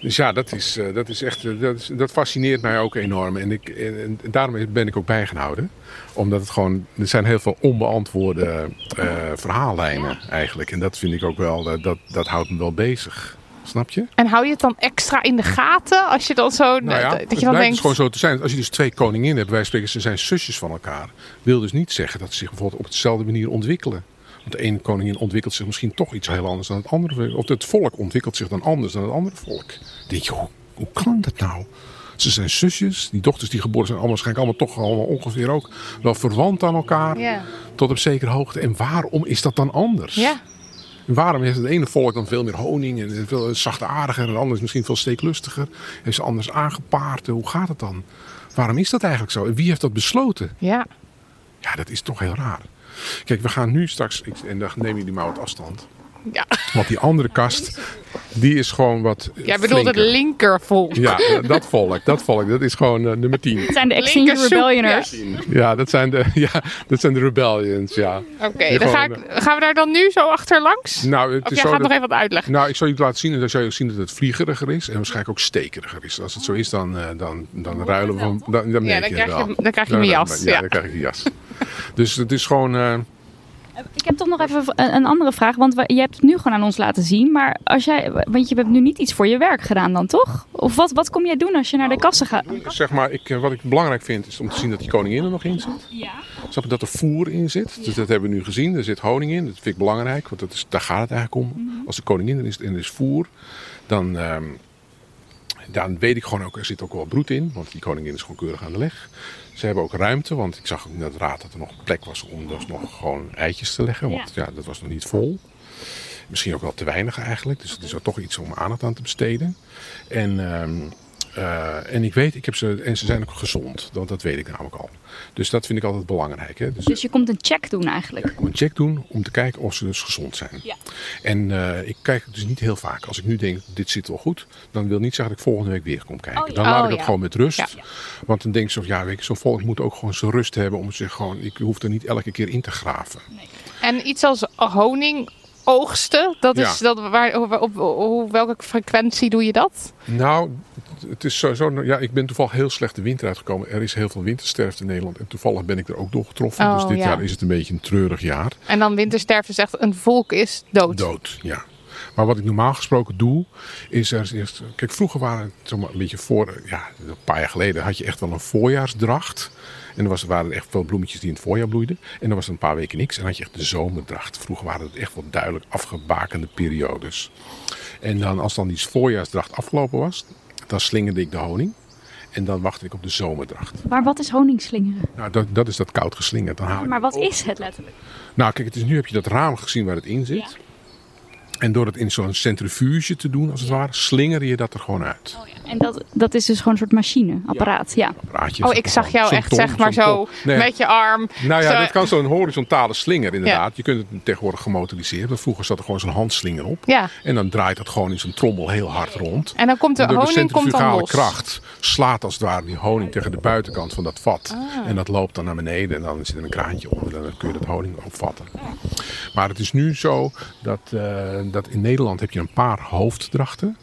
dus ja, dat, is, eh, dat, is echt, eh, dat, is, dat fascineert mij ook enorm. En, ik, en, en daarom ben ik ook bijgehouden. Omdat het gewoon, er zijn heel veel onbeantwoorde eh, verhaallijnen eigenlijk. En dat vind ik ook wel, dat, dat houdt me wel bezig. Snap je? En hou je het dan extra in de gaten als je dan zo. Nou ja, dat het je dan denkt. dus gewoon zo te zijn. Als je dus twee koninginnen hebt, wij spreken, ze zijn zusjes van elkaar. Wil dus niet zeggen dat ze zich bijvoorbeeld op dezelfde manier ontwikkelen. Want de ene koningin ontwikkelt zich misschien toch iets heel anders dan het andere. Of het volk ontwikkelt zich dan anders dan het andere volk. Dan denk je, hoe, hoe kan dat nou? Ze zijn zusjes. Die dochters die geboren zijn, allemaal, waarschijnlijk allemaal toch allemaal ongeveer ook wel verwant aan elkaar. Ja. Tot op zekere hoogte. En waarom is dat dan anders? Ja. En waarom heeft het ene volk dan veel meer honing en veel zachtaardiger en het andere is misschien veel steeklustiger? Heeft ze anders aangepaard? Hoe gaat het dan? Waarom is dat eigenlijk zo? En wie heeft dat besloten? Ja. Ja, dat is toch heel raar. Kijk, we gaan nu straks, en dan nemen jullie maar wat afstand. Ja. Want die andere kast, die is gewoon wat Jij bedoelt het linkervolk. Ja, dat volk, dat volk, dat is gewoon eh, nummer 10. Het zijn de Extinction Rebellioners. Ja, dat zijn de, ja, dat zijn de rebellions, ja. Oké, dan ga ik, gaan we daar dan nu zo achter langs? Nou, het Of is jij zo gaat dat- nog even wat uitleggen. Nou, ik zal je het laten zien en dan zal je ook zien dat het vliegeriger is en waarschijnlijk ook stekeriger is. Als het zo is, dan, eh, dan, dan ruilen we van. Dan, dan, Ja, dan je krijg je- dan krijg je mijn jas, Ja, ja. dan krijg je die jas. Dus het is gewoon. eh, Ik heb toch nog even een, andere vraag. Want je hebt het nu gewoon aan ons laten zien. Maar als jij, want je hebt nu niet iets voor je werk gedaan dan, toch? Of wat, wat kom jij doen als je naar de kassen gaat? zeg maar, ik, eh, wat ik belangrijk vind is om te zien dat die koningin er nog in zit. Ja. Snap dat er voer in zit? Dus dat hebben we nu gezien. Er zit honing in. Dat vind ik belangrijk, want dat is, daar gaat het eigenlijk om. Mhm. Als de koningin er is en er is voer, dan, ehm, dan weet ik gewoon ook, er zit ook wel broed in. Want die koningin is gewoon keurig aan de leg. Ze hebben ook ruimte, want ik zag ook in het raad dat er nog plek was om dus nog gewoon eitjes te leggen. Want ja, dat was nog niet vol. Misschien ook wel te weinig eigenlijk. Dus het is er toch iets om aandacht aan te besteden. En, ehm, eh, en ik weet, ik heb ze, en ze zijn ook gezond. Dat, dat weet ik namelijk al. Dus dat vind ik altijd belangrijk. Hè? Dus Dus je komt een check doen eigenlijk. ik moet een check doen om te kijken of ze dus gezond zijn. Ja. En eh, ik kijk dus niet heel vaak. Als ik nu denk, dit zit wel goed, dan wil niet zeggen dat ik volgende week weer kom kijken. Oh, ja. Dan laat Oh, ik het ja. gewoon met rust. Ja. Want dan denk ik zo, ja, weet je, zo'n volk moet ook gewoon zijn rust hebben om zich gewoon, ik hoef er niet elke keer in te graven. En iets als honing oogsten, dat Ja. is dat, waar, op, op, op welke frequentie doe je dat? Nou, het- het is sowieso, ja, ik ben toevallig heel slecht de winter uitgekomen. Er is heel veel wintersterfte in Nederland en toevallig ben ik er ook door getroffen. Oh, dus dit ja. jaar is het een beetje een treurig jaar. En dan wintersterfte zegt een volk is dood. Dood, ja. Maar wat ik normaal gesproken doe, is er eerst. Kijk, vroeger waren het zeg maar, een beetje voor. Ja, een paar jaar geleden had je echt wel een voorjaarsdracht. En er was, waren er echt veel bloemetjes die in het voorjaar bloeiden. En dan was er een paar weken niks. En dan had je echt de zomerdracht. Vroeger waren het echt wel duidelijk afgebakende periodes. En dan, als dan die voorjaarsdracht afgelopen was, dan slingerde ik de honing. En dan wachtte ik op de zomerdracht. Maar wat is honingslingeren? Nou, dat, dat is dat koud geslingerd. Dan haal ik Maar wat is het letterlijk? nou, kijk, het is, nu heb je dat raam gezien waar het in zit. En door het in zo'n centrifuge te doen, als het ware, slinger je dat er gewoon uit. En dat, dat is dus gewoon een soort machine, apparaat. Ja. Praatje, Oh, ik maar zag jou echt zeg maar zo. Nee, met je arm. Nou ja, zo- dit kan zo'n horizontale slinger inderdaad. Je kunt het tegenwoordig gemotoriseerd. Want vroeger zat er gewoon zo'n handslinger op. Ja. En dan draait dat gewoon in zo'n trommel heel hard rond. En dan komt de En door de honing komt dan centrifugale los. kracht slaat als het ware die honing tegen de buitenkant van dat vat. Ah. En dat loopt dan naar beneden en dan zit er een kraantje onder en dan kun je dat honing opvatten. Maar het is nu zo dat, eh, dat in Nederland heb je een paar hoofddrachten.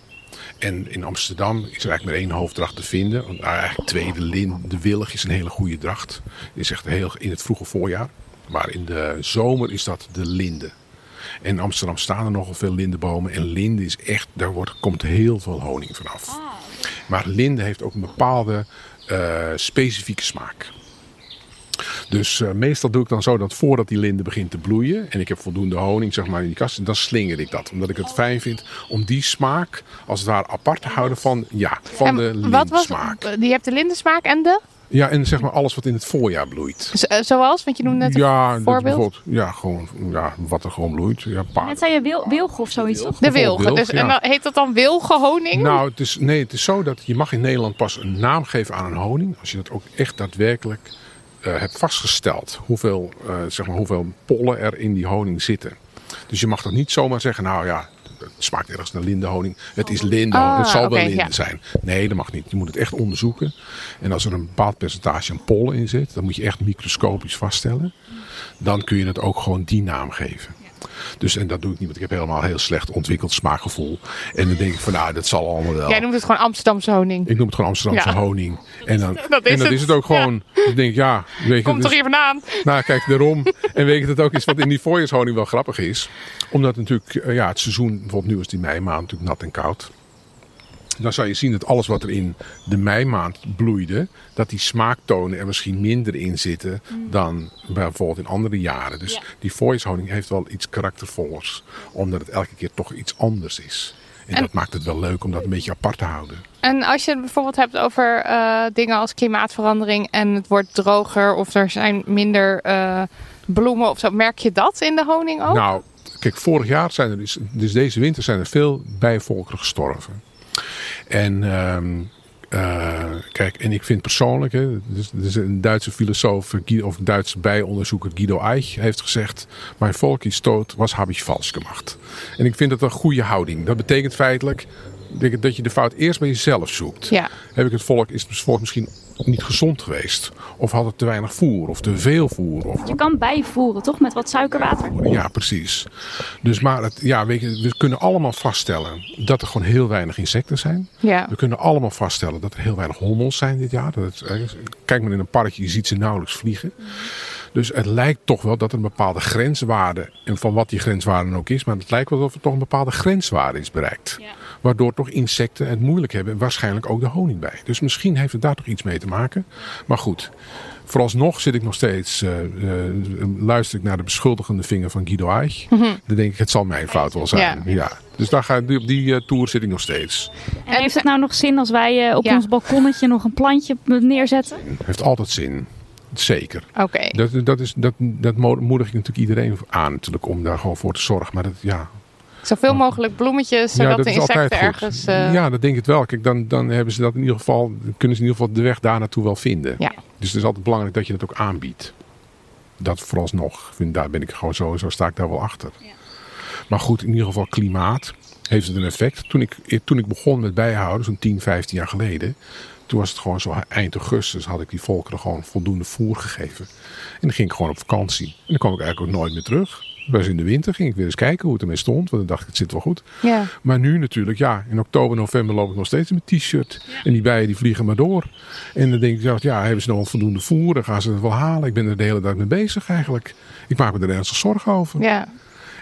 En in Amsterdam is er eigenlijk maar één hoofddracht te vinden. Want, nou, eigenlijk twee, de, lin, de willig is een hele goede dracht. Die is echt heel in het vroege voorjaar. Maar in de zomer is dat de linde. En in Amsterdam staan er nogal veel lindenbomen. En linde is echt, daar wordt, komt heel veel honing vanaf. Maar linde heeft ook een bepaalde eh, specifieke smaak. Dus eh, meestal doe ik dan zo dat voordat die linde begint te bloeien en ik heb voldoende honing zeg maar in die kast, dan slinger ik dat. Omdat ik het fijn vind om die smaak als het ware apart te houden van, ja, van En de wat was, lindsmaak. je hebt de lindensmaak en de? Ja, en zeg maar alles wat in het voorjaar bloeit. Z- eh, Zoals? Want je noemde net een ja, voorbeeld. bijvoorbeeld, ja, gewoon ja, wat er gewoon bloeit. Ja, paard. Net zei je wil, wilg of zoiets, toch? De wilgen. wilg, Dus, en dan, heet dat dan wilgenhoning? Nou, het is, nee, het is zo dat je mag in Nederland pas een naam geven aan een honing. Als je dat ook echt daadwerkelijk eh, hebt vastgesteld. Hoeveel, eh, zeg maar, hoeveel pollen er in die honing zitten. Dus je mag dat niet zomaar zeggen, nou ja, het smaakt ergens naar lindenhoning. Het is linde, Ah, het zal wel linde ja. zijn. Nee, dat mag niet. Je moet het echt onderzoeken. En als er een bepaald percentage aan pollen in zit, dan moet je echt microscopisch vaststellen. Dan kun je het ook gewoon die naam geven. Dus, en dat doe ik niet, want ik heb helemaal heel slecht ontwikkeld smaakgevoel. En dan denk ik van, nou, dat zal allemaal wel. Jij noemt het gewoon Amsterdamse honing. Ik noem het gewoon Amsterdamse Ja. honing. En dan, Dat is en dan het. is het ook gewoon. Ik denk, ja, weet Komt toch hier vandaan? nou, kijk, daarom. En weet je dat het ook is wat in die voorjaarshoning wel grappig is. Omdat natuurlijk, eh, ja, het seizoen, bijvoorbeeld nu is die meimaand natuurlijk nat en koud. Dan zou je zien dat alles wat er in de meimaand bloeide, dat die smaaktonen er misschien minder in zitten dan bijvoorbeeld in andere jaren. Dus die voorjaarshoning heeft wel iets karaktervollers, omdat het elke keer toch iets anders is. En, En- dat maakt het wel leuk om dat een beetje apart te houden. En als je het bijvoorbeeld hebt over eh, dingen als klimaatverandering en het wordt droger of er zijn minder eh, bloemen of zo, merk je dat in de honing ook? Nou, kijk, vorig jaar zijn er dus, dus deze winter zijn er veel bijenvolkeren gestorven. En ehm, eh, kijk, en ik vind persoonlijk, hè, dus, dus een Duitse filosoof of Duitse bijenonderzoeker Guido Eich heeft gezegd: Mijn volk is dood, was heb ik vals gemacht. En ik vind dat een goede houding. Dat betekent feitelijk dat- dat je de fout eerst bij jezelf zoekt. Ja. Heb ik het volk, is het volk misschien niet gezond geweest? Of had het te weinig voer of te veel voer? Of Je kan bijvoeren, toch? Met wat suikerwater. ja, precies. Dus maar het, ja, weet je, we kunnen allemaal vaststellen dat er gewoon heel weinig insecten zijn. Ja. We kunnen allemaal vaststellen dat er heel weinig hommels zijn dit jaar. Dat het, eh, kijk maar in een parkje, je ziet ze nauwelijks vliegen. Dus het lijkt toch wel dat er een bepaalde grenswaarde, en van wat die grenswaarde dan ook is, maar het lijkt wel alsof er toch een bepaalde grenswaarde is bereikt. Waardoor toch insecten het moeilijk hebben en waarschijnlijk ook de honing bij. Dus misschien heeft het daar toch iets mee te maken. Maar goed, vooralsnog zit ik nog steeds, eh, eh, luister ik naar de beschuldigende vinger van Guido Eich. Dan denk ik, het zal mijn fout wel zijn. Ja. Ja. Dus daar ga, op die eh, tour zit ik nog steeds. En heeft het nou nog zin als wij op Ja. ons balkonnetje nog een plantje neerzetten? Heeft altijd zin. Zeker. Oké. Dat, dat, is, dat, dat mo- moedig ik natuurlijk iedereen aan natuurlijk, om daar gewoon voor te zorgen. Maar dat, ja, Zoveel mogelijk bloemetjes, zodat de insecten ergens... eh, Ja, dat denk ik wel. Kijk, dan, dan hebben ze dat in ieder geval, kunnen ze in ieder geval de weg daar naartoe wel vinden. Ja. Dus het is altijd belangrijk dat je dat ook aanbiedt. Dat vooralsnog. Vind, daar ben ik gewoon sowieso, sta ik daar wel achter. Maar goed, in ieder geval klimaat heeft het een effect. Toen ik, toen ik begon met bijhouden, zo'n 10, 15 jaar geleden. Toen was het gewoon zo eind augustus had ik die volkeren gewoon voldoende voer gegeven. En dan ging ik gewoon op vakantie. En dan kwam ik eigenlijk ook nooit meer terug. Was in de winter, ging ik weer eens kijken hoe het ermee stond. Want dan dacht ik, het zit wel goed. ja. Maar nu natuurlijk, ja, in oktober, november loop ik nog steeds in mijn t-shirt. En die bijen die vliegen maar door. En dan denk ik, ja, hebben ze nog voldoende voer? Dan gaan ze het wel halen. Ik ben er de hele dag mee bezig eigenlijk. Ik maak me er ernstig zorgen over. ja.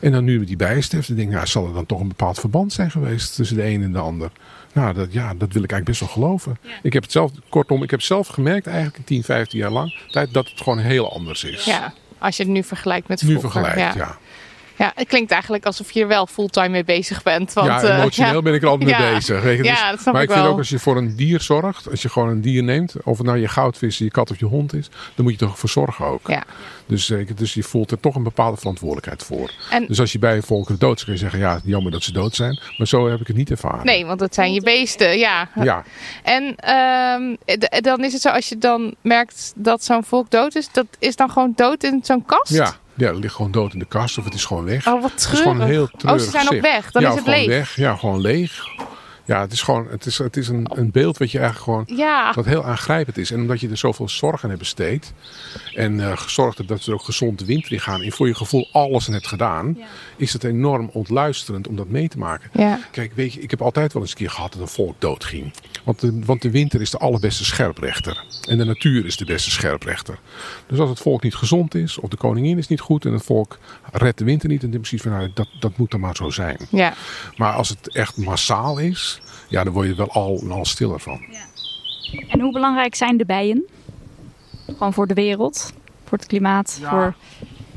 En dan nu met die bijenstef, dan denk ik, nou, zal er dan toch een bepaald verband zijn geweest tussen de een en de ander? Nou, dat, ja, dat wil ik eigenlijk best wel geloven. Ik heb het zelf, kortom, ik heb zelf gemerkt eigenlijk in 10, 15 jaar lang tijd dat het gewoon heel anders is. Ja, als je het nu vergelijkt met Nu vroeger. vergelijkt, ja. ja. Ja, het klinkt eigenlijk alsof je er wel fulltime mee bezig bent. Want, ja, eh, emotioneel ja. ben ik er altijd mee Ja. bezig. Weet je. Ja, Dus- dat snap maar ik vind ook als je voor een dier zorgt, als je gewoon een dier neemt, of het nou je goudvis, je kat of je hond is, dan moet je toch voor zorgen ook. Ja. Dus, eh, dus je voelt er toch een bepaalde verantwoordelijkheid voor. En- Dus als je bij volkeren dood is, kun je zeggen, ja, jammer dat ze dood zijn. Maar zo heb ik het niet ervaren. Nee, want het zijn je beesten, ja. Ja, En ehm, dan is het zo, als je dan merkt dat zo'n volk dood is, dat is dan gewoon dood in zo'n kast? ja. Ja, het ligt gewoon dood in de kast of het is gewoon weg. Oh, wat het is gewoon een treurig. heel Oh, ze zijn ook weg. Dan ja, is het gewoon leeg. weg. Ja, gewoon leeg. Ja, het is gewoon, het is, het is een, een beeld wat je eigenlijk gewoon Ja, wat heel aangrijpend is. En omdat je er zoveel zorg aan hebt besteed. En eh, gezorgd hebt dat ze er ook gezond de winter in gaan. En voor je gevoel alles aan hebt gedaan. Is het enorm ontluisterend om dat mee te maken. ja. Kijk, weet je, ik heb altijd wel eens een keer gehad dat een volk doodging. Want de, want de winter is de allerbeste scherprechter. En de natuur is de beste scherprechter. Dus als het volk niet gezond is, of de koningin is niet goed en het volk redt de winter niet, dan denk ik precies van nou, dat, dat moet dan maar zo zijn. ja. Maar als het echt massaal is, ja, dan word je er wel al, al stiller van. En hoe belangrijk zijn de bijen? Gewoon voor de wereld. voor het klimaat. Voor...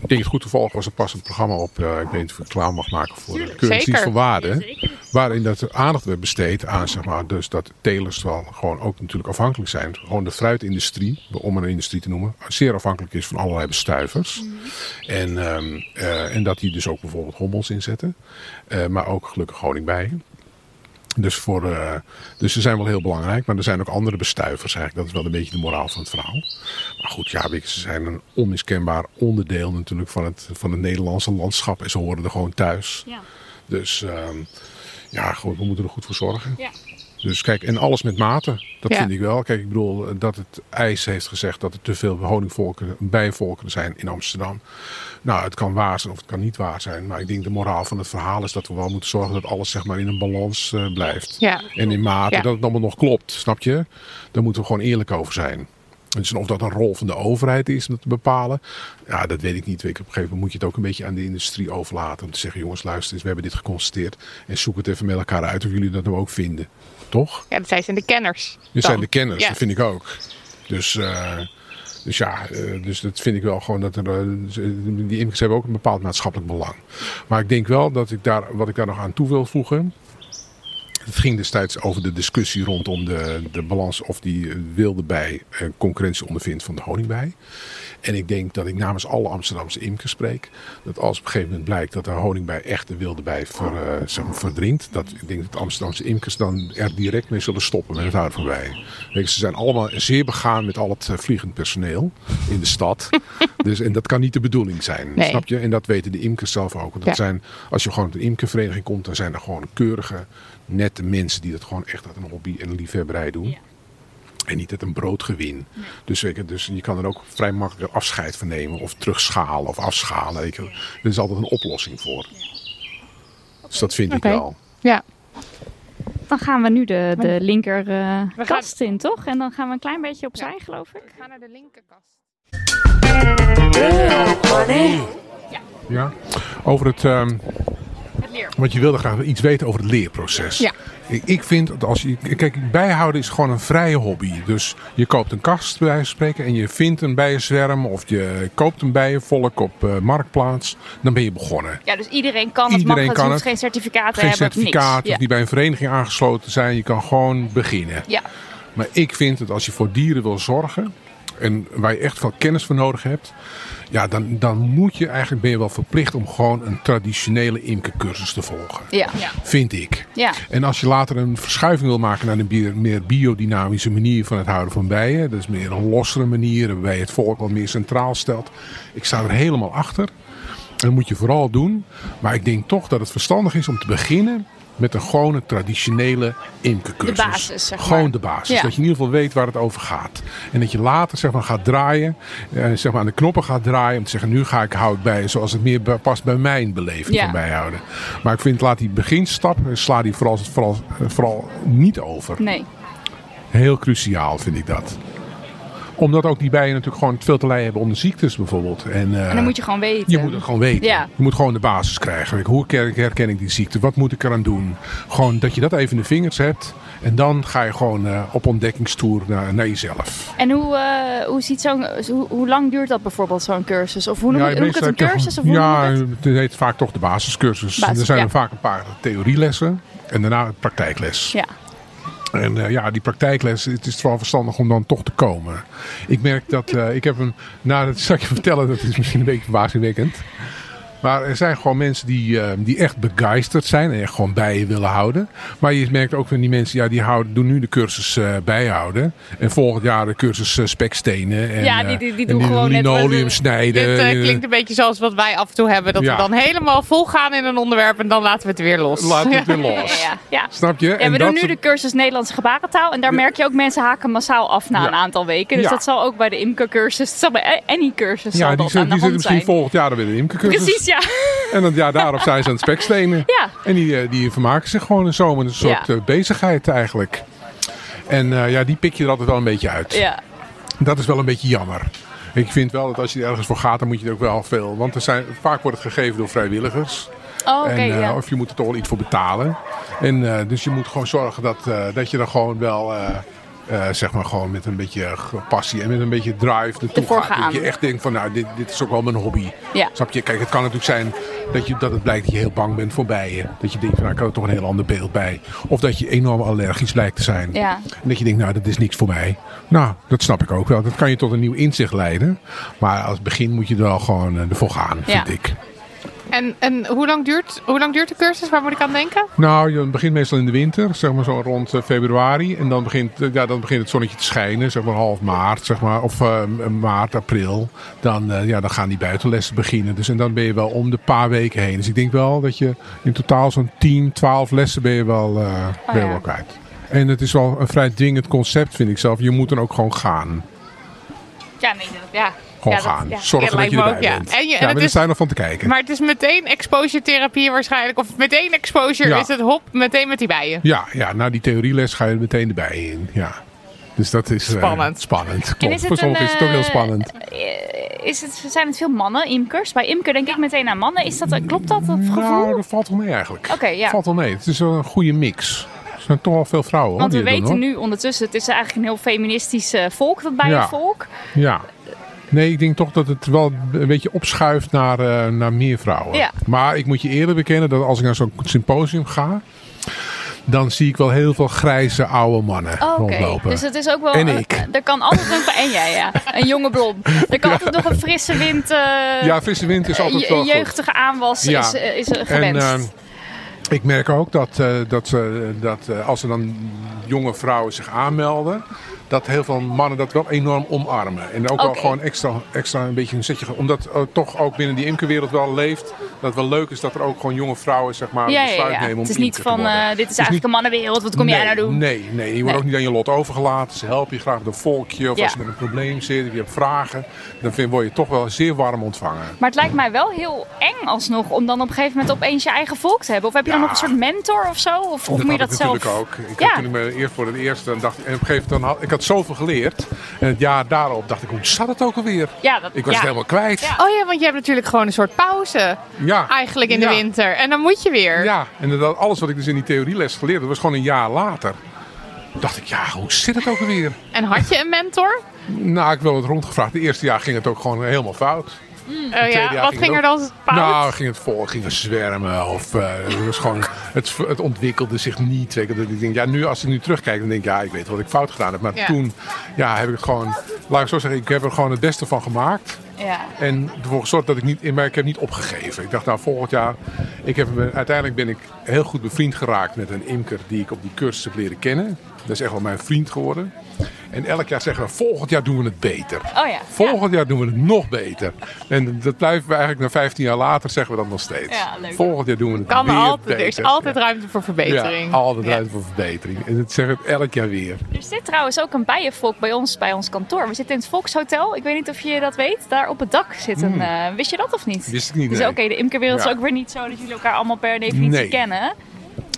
Ik denk het goed toevallig was er pas een programma op, uh, ik weet niet of ik klaar mag maken voor de Zeker. van waarde. Waarin dat aandacht werd besteed aan, zeg maar, dus dat telers wel gewoon ook natuurlijk afhankelijk zijn. Gewoon de fruitindustrie, om een industrie te noemen, zeer afhankelijk is van allerlei bestuivers. En, ehm, uh, en dat die dus ook bijvoorbeeld hommels inzetten. Uh, maar ook gelukkig honingbijen. Dus, voor, uh, dus ze zijn wel heel belangrijk, maar er zijn ook andere bestuivers eigenlijk. Dat is wel een beetje de moraal van het verhaal. Maar goed, ja, ze zijn een onmiskenbaar onderdeel natuurlijk van het, van het Nederlandse landschap. En ze horen er gewoon thuis. Ja. Dus uh, ja, goed, we moeten er goed voor zorgen. Ja. Dus kijk, en alles met mate. Dat Ja. vind ik wel. Kijk, ik bedoel dat het IJs heeft gezegd dat er te veel honingvolken, bijenvolken zijn in Amsterdam. Nou, het kan waar zijn of het kan niet waar zijn. Maar ik denk de moraal van het verhaal is dat we wel moeten zorgen dat alles zeg maar in een balans uh, blijft. Ja. En in mate Ja. dat het allemaal nog klopt. Snap je? Daar moeten we gewoon eerlijk over zijn. Dus of dat een rol van de overheid is om dat te bepalen, ja, dat weet ik niet. Op een gegeven moment moet je het ook een beetje aan de industrie overlaten. Om te zeggen, jongens, luister eens, we hebben dit geconstateerd. En zoek het even met elkaar uit of jullie dat nou ook vinden. Toch? Ja, zij zijn de kenners. Dit zijn de kenners, Ja. dat vind ik ook. Dus, uh, dus ja, uh, dus dat vind ik wel gewoon dat er. Uh, die imkers hebben ook een bepaald maatschappelijk belang. Maar ik denk wel dat ik daar, wat ik daar nog aan toe wil voegen. Het ging destijds over de discussie rondom de, de balans of die wilde bij concurrentie ondervindt van de honingbij. En ik denk dat ik namens alle Amsterdamse imkers spreek. Dat als op een gegeven moment blijkt dat de honingbij echt de wilde bij ver, uh, zeg maar verdringt. Dat ik denk dat de Amsterdamse imkers dan er direct mee zullen stoppen met het houden van je, ze zijn allemaal zeer begaan met al het vliegend personeel in de stad. dus, en dat kan niet de bedoeling zijn. Nee. Snap je? En dat weten de imkers zelf ook. Want dat Ja. zijn, als je gewoon op een imkervereniging komt, dan zijn er gewoon keurige, nette mensen die dat gewoon echt uit een hobby en een liefhebberij doen. Ja. En niet uit een broodgewin. Dus, je, dus je kan er ook vrij makkelijk afscheid van nemen. Of terugschalen of afschalen. Je. Er is altijd een oplossing voor. Dus dat vind ik wel. Ja. Dan gaan we nu de, de linker uh, gaan- kast in, toch? En dan gaan we een klein beetje opzij, geloof ik. We gaan naar de linkerkast. Ja. Over het... ehm, Het leer. want je wilde graag iets weten over het leerproces. Ja. Ik, vind dat als je. Kijk, bijhouden is gewoon een vrije hobby. Dus je koopt een kast, bij wijze van spreken. En je vindt een bijenzwerm. Of je koopt een bijenvolk op uh, marktplaats. Dan ben je begonnen. Ja, dus iedereen kan het, Iedereen mag het, kan het. geen certificaat te Geen hebben. certificaat. Of die bij een vereniging aangesloten zijn. Je kan gewoon beginnen. Ja. Maar ik vind dat als je voor dieren wil zorgen. En waar je echt veel kennis voor nodig hebt. Ja, dan, dan moet je eigenlijk ben je wel verplicht om gewoon een traditionele imkercursus te volgen. Ja. Ja. Vind ik. ja. En als je later een verschuiving wil maken naar een bier- meer biodynamische manier van het houden van bijen. Dat is meer een lossere manier waarbij je het volk wat meer centraal stelt. Ik sta er helemaal achter. Dat moet je vooral doen. Maar ik denk toch dat het verstandig is om te beginnen met een gewone traditionele imkercursus. De basis, zeg maar. Gewoon de basis. Ja. Dat je in ieder geval weet waar het over gaat. En dat je later zeg maar, gaat draaien. Eh, zeg maar aan de knoppen gaat draaien. Om te zeggen, nu ga ik hout bij zoals het meer past bij mijn beleving Ja. van bijhouden. Maar ik vind, laat die beginstap, eh, sla die vooral, vooral, eh, vooral niet over. Nee. Heel cruciaal vind ik dat. Omdat ook die bijen natuurlijk gewoon veel te lijden hebben onder ziektes bijvoorbeeld. En, eh, En dan moet je gewoon weten. je moet het gewoon weten. Ja. Je moet gewoon de basis krijgen. Hoe herken- ik die ziekte? Wat moet ik eraan doen? Gewoon dat je dat even in de vingers hebt. En dan ga je gewoon eh, op ontdekkingstoer naar, naar jezelf. En hoe, eh, hoe, ziet zo'n, hoe, hoe lang duurt dat bijvoorbeeld, zo'n cursus? Of hoe noem, Ja, noem ik het een cursus? Of gewoon- hoe ja, het? het heet vaak toch de basiscursus. Basis, er zijn ja. er vaak een paar theorielessen. En daarna praktijkles. Ja. En eh, ja, die praktijkles, het is vooral verstandig om dan toch te komen. Ik merk dat, eh, ik heb een, nou dat zal ik je vertellen, dat is misschien een beetje verbazingwekkend. Maar er zijn gewoon mensen die, eh, die echt begeisterd zijn en echt gewoon bijen willen houden. Maar je merkt ook van die mensen, ja, die houden, doen nu de cursus eh, bijhouden. En volgend jaar de cursus eh, spekstenen. En, Ja, die- die- die en doen gewoon net linoleum snijden. Dit klinkt een beetje zoals wat wij af en toe hebben. Dat Ja. we dan helemaal vol gaan in een onderwerp en dan laten we het weer los. Laat het weer los. ja, ja. Snap je? Ja, En we dat doen nu de cursus Nederlandse gebarentaal. En daar merk je ook mensen haken massaal af na een aantal weken. Dus dat zal ook bij de imkercursus, het zal bij any cursus zal Ja, die, dat zit- aan de die zitten hand misschien volgend jaar weer in de imkercursus. Precies, ja. En dan ja, daarop zijn ze aan het spekstenen. Ja. En die, eh, die vermaken zich gewoon zo met een soort Ja. eh, bezigheid eigenlijk. En eh, ja, die pik je er altijd wel een beetje uit. ja. Dat is wel een beetje jammer. Ik vind wel dat als je ergens voor gaat, dan moet je er ook wel veel. Want er zijn, vaak wordt het gegeven door vrijwilligers. Oh, en, ja. Of je moet er toch wel iets voor betalen. En, dus je moet gewoon zorgen dat, dat je er gewoon wel... eh, zeg maar gewoon met een beetje passie en met een beetje drive naartoe gaat. gaan. Dat je echt denkt van nou, dit, dit is ook wel mijn hobby. Ja. Snap je? Kijk, het kan natuurlijk zijn dat, je, dat het blijkt dat je heel bang bent voor bijen. Dat je denkt van nou, ik had er toch een heel ander beeld bij. Of dat je enorm allergisch blijkt te zijn. Ja. En dat je denkt, nou, dat is niks voor mij. Nou, dat snap ik ook wel. Dat kan je tot een nieuw inzicht leiden. Maar als begin moet je er wel gewoon eh, ervoor gaan, Ja. vind ik. En, en hoe, lang duurt, hoe lang duurt de cursus? Waar moet ik aan denken? Nou, je begint meestal in de winter, zeg maar zo rond eh, februari. En dan begint, eh, ja, dan begint het zonnetje te schijnen, zeg maar half maart, zeg maar. Of eh, maart, april. Dan, ja, dan gaan die buitenlessen beginnen. Dus en dan ben je wel om de paar weken heen. Dus ik denk wel dat je in totaal zo'n 10, 12 lessen ben je wel, ben je ja. wel kwijt. En het is wel een vrij dwingend concept, vind ik zelf. Je moet dan ook gewoon gaan. Ja, nee, ja. Gewoon Ja, dat- gaan. ja. Zorgen Ja, dat je erbij ook, ja. bent. En je- en ja, het maar er is- zijn nog van te kijken. Maar het is meteen exposure therapie waarschijnlijk. Of meteen exposure Ja. is het hop, meteen met die bijen. Ja, ja, na die theorieles ga je meteen erbij in. Ja. Dus dat is eh, Spannend. spannend. En Klopt. is het Voor sommigen is het ook heel eh, spannend. eh, Is het, zijn het veel mannen, imkers? Bij imker denk ik meteen aan mannen. Is dat, klopt dat, dat gevoel? Nou, dat valt wel mee eigenlijk. Oké, ja. Valt wel mee. Het is wel een goede mix. Er zijn toch wel veel vrouwen hoor, Want we die het weten doen, nu ondertussen, het is eigenlijk een heel feministisch volk, dat bijenvolk. hoor. Ja. Nee, ik denk toch dat het wel een beetje opschuift naar, eh, naar meer vrouwen. Ja. Maar ik moet je eerlijk bekennen dat als ik naar zo'n symposium ga... dan zie ik wel heel veel grijze oude mannen Oh, Oké, rondlopen. dus het is ook wel... En ik. er kan altijd een... En jij, ja. Een jonge blond. Er kan altijd nog een frisse wind... eh, ja, frisse wind is altijd je- wel een goed. jeugdige aanwas Ja. is, eh, is eh, gewenst. En, eh, ik merk ook dat, eh, dat, ze, dat eh, als er dan jonge vrouwen zich aanmelden, dat heel veel mannen dat wel enorm omarmen. En ook wel gewoon extra, extra een beetje een zetje. Omdat eh, toch ook binnen die imkerwereld wel leeft. Dat het wel leuk is dat er ook gewoon jonge vrouwen zeg maar, ja, een ja, besluit ja. nemen om Het is niet van, eh, dit is eigenlijk een mannenwereld, wat kom jij nou doen? Nee, nee, je wordt Nee. ook niet aan je lot overgelaten. Ze helpen je graag met een volkje. Of als je met een probleem zit of je hebt vragen. Dan vind, word je toch wel zeer warm ontvangen. Maar het lijkt mij wel heel eng alsnog om dan op een gegeven moment opeens je eigen volk te hebben. Of heb je dan nog een soort mentor of zo? Of, of moet je dat zelf? natuurlijk ook. Ik Ja. toen ik me eerst voor het eerst dan dacht en op een gegeven moment dan had, ik had zoveel geleerd. En het jaar daarop dacht ik, hoe zat het ook alweer? Ja, dat, Ik was ja. het helemaal kwijt. Ja. Oh ja, want je hebt natuurlijk gewoon een soort pauze Ja. eigenlijk in de winter. En dan moet je weer. Ja, en dat, alles wat ik dus in die theorieles geleerd had, was gewoon een jaar later. dacht ik, ja, hoe zit het ook alweer? En had je een mentor? Nou, ik heb wel wat rondgevraagd. Het eerste jaar ging het ook gewoon helemaal fout. Oh tweede ja, wat ging ging er dan fout? Nou, ging het vol, ging het zwermen of eh, het, was gewoon, het, het ontwikkelde zich niet. Weet je, dat ik denk, ja, nu als ik nu terugkijk, dan denk ik, ja, ik weet wat ik fout gedaan heb. Maar Ja. toen, ja, heb ik gewoon, laat ik zo zeggen, ik heb er gewoon het beste van gemaakt. Ja. En ervoor gezorgd dat ik niet, maar ik heb niet opgegeven. Ik dacht, nou, volgend jaar, ik heb, uiteindelijk ben ik heel goed bevriend geraakt met een imker die ik op die cursus heb leren kennen. Dat is echt wel mijn vriend geworden. En elk jaar zeggen we, volgend jaar doen we het beter. Oh ja. Volgend jaar doen we het nog beter. En dat blijven we eigenlijk na 15 jaar later zeggen we dat nog steeds. Ja, leuk. Volgend jaar doen we het kan weer altijd, beter. er is altijd ruimte voor verbetering. Ja, altijd ruimte voor verbetering. En dat zeggen we elk jaar weer. Er zit trouwens ook een bijenvolk bij ons, bij ons kantoor. We zitten in het Volkshotel. Ik weet niet of je dat weet. Daar op het dak zit een... eh, wist je dat of niet? Hmm. Wist ik niet, Dus nee. oké, de imkerwereld is ook weer niet zo dat jullie elkaar allemaal per definitie Nee. kennen.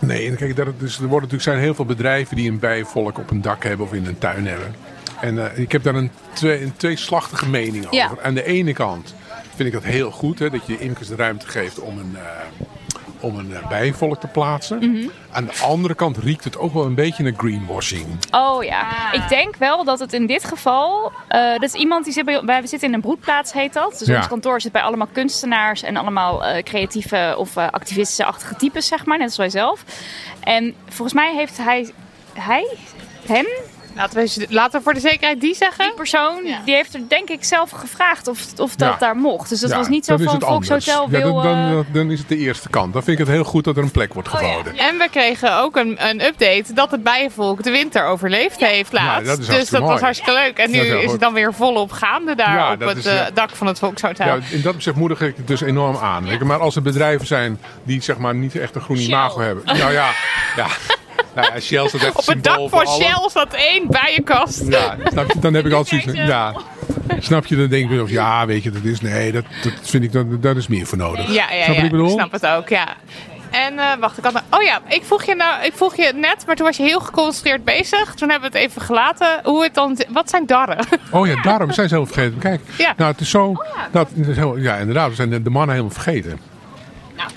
Nee, en kijk, dus, er worden natuurlijk zijn heel veel bedrijven die een bijenvolk op een dak hebben of in een tuin hebben. En eh, ik heb daar een, twee, een tweeslachtige mening over. Ja. Aan de ene kant vind ik dat heel goed, hè, dat je imkers de ruimte geeft om een, eh, om een eh, bijenvolk te plaatsen. Mhm. Aan de andere kant riekt het ook wel een beetje naar greenwashing. Oh ja, ik denk wel dat het in dit geval. eh dat is iemand die zit bij. wij- We zitten in een broedplaats, heet dat. Dus Ja. ons kantoor zit bij allemaal kunstenaars en allemaal eh, creatieve of eh, activistische-achtige types, zeg maar, net als wij zelf. En volgens mij heeft hij. Hij? Hem? Laten, we, laten we voor de zekerheid die zeggen. Die persoon, Ja. die heeft er denk ik zelf gevraagd of, of dat Ja. daar mocht. Dus dat Ja, was niet zo van. Volkshotel Ja, wil... dan, dan, eh, dan is het de eerste kant. Dan vind ik het heel goed dat er een plek wordt Oh ja. geboden. En we kregen ook een, een update dat het bijenvolk de winter overleefd heeft Ja, laatst. dat is dus dat was hartstikke leuk. En nu is het dan weer volop gaande daar Ja, op het is, eh, dak van het Volkshotel. Ja, in dat opzicht moedig ik het dus enorm aan. Maar als er bedrijven zijn die zeg maar niet echt een groen imago hebben. Nou ja, ja. Nou ja Shell staat echt op het dak van Shell zat één bijenkast. Ja, snap je, dan heb ik altijd zoiets ja. Snap je, dan denk ik, of ja, weet je, dat is, nee, dat, dat vind ik, dat, daar is meer voor nodig. Ja, ja, snap ja. ik bedoel? snap het ook, ja. En eh, wacht, ik had Oh ja, ik vroeg, je nou, ik vroeg je net, maar toen was je heel geconcentreerd bezig. Toen hebben we het even gelaten. Hoe het dan, wat zijn darren? Oh ja, daarom zijn ze heel vergeten. Kijk, Ja. nou, het is zo, dat, het is heel, ja, inderdaad, we zijn de mannen helemaal vergeten.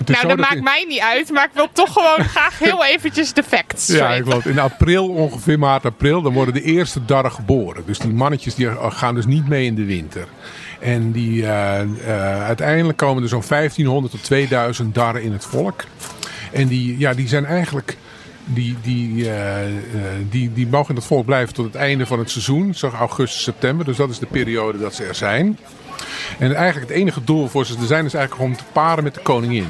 Nou, zo dat maakt in- mij niet uit, maar ik wil toch gewoon graag heel eventjes de facts. Ja, weten. klopt. In april, ongeveer maart, april, dan worden de eerste darren geboren. Dus die mannetjes die gaan dus niet mee in de winter. En die, eh, eh, uiteindelijk komen er zo'n 1500 tot 2000 darren in het volk. En die, ja, die zijn eigenlijk... Die, die, eh, die, die mogen in het volk blijven tot het einde van het seizoen. Zo augustus, september. Dus dat is de periode dat ze er zijn. En eigenlijk het enige doel voor ze te zijn is eigenlijk om te paren met de koningin.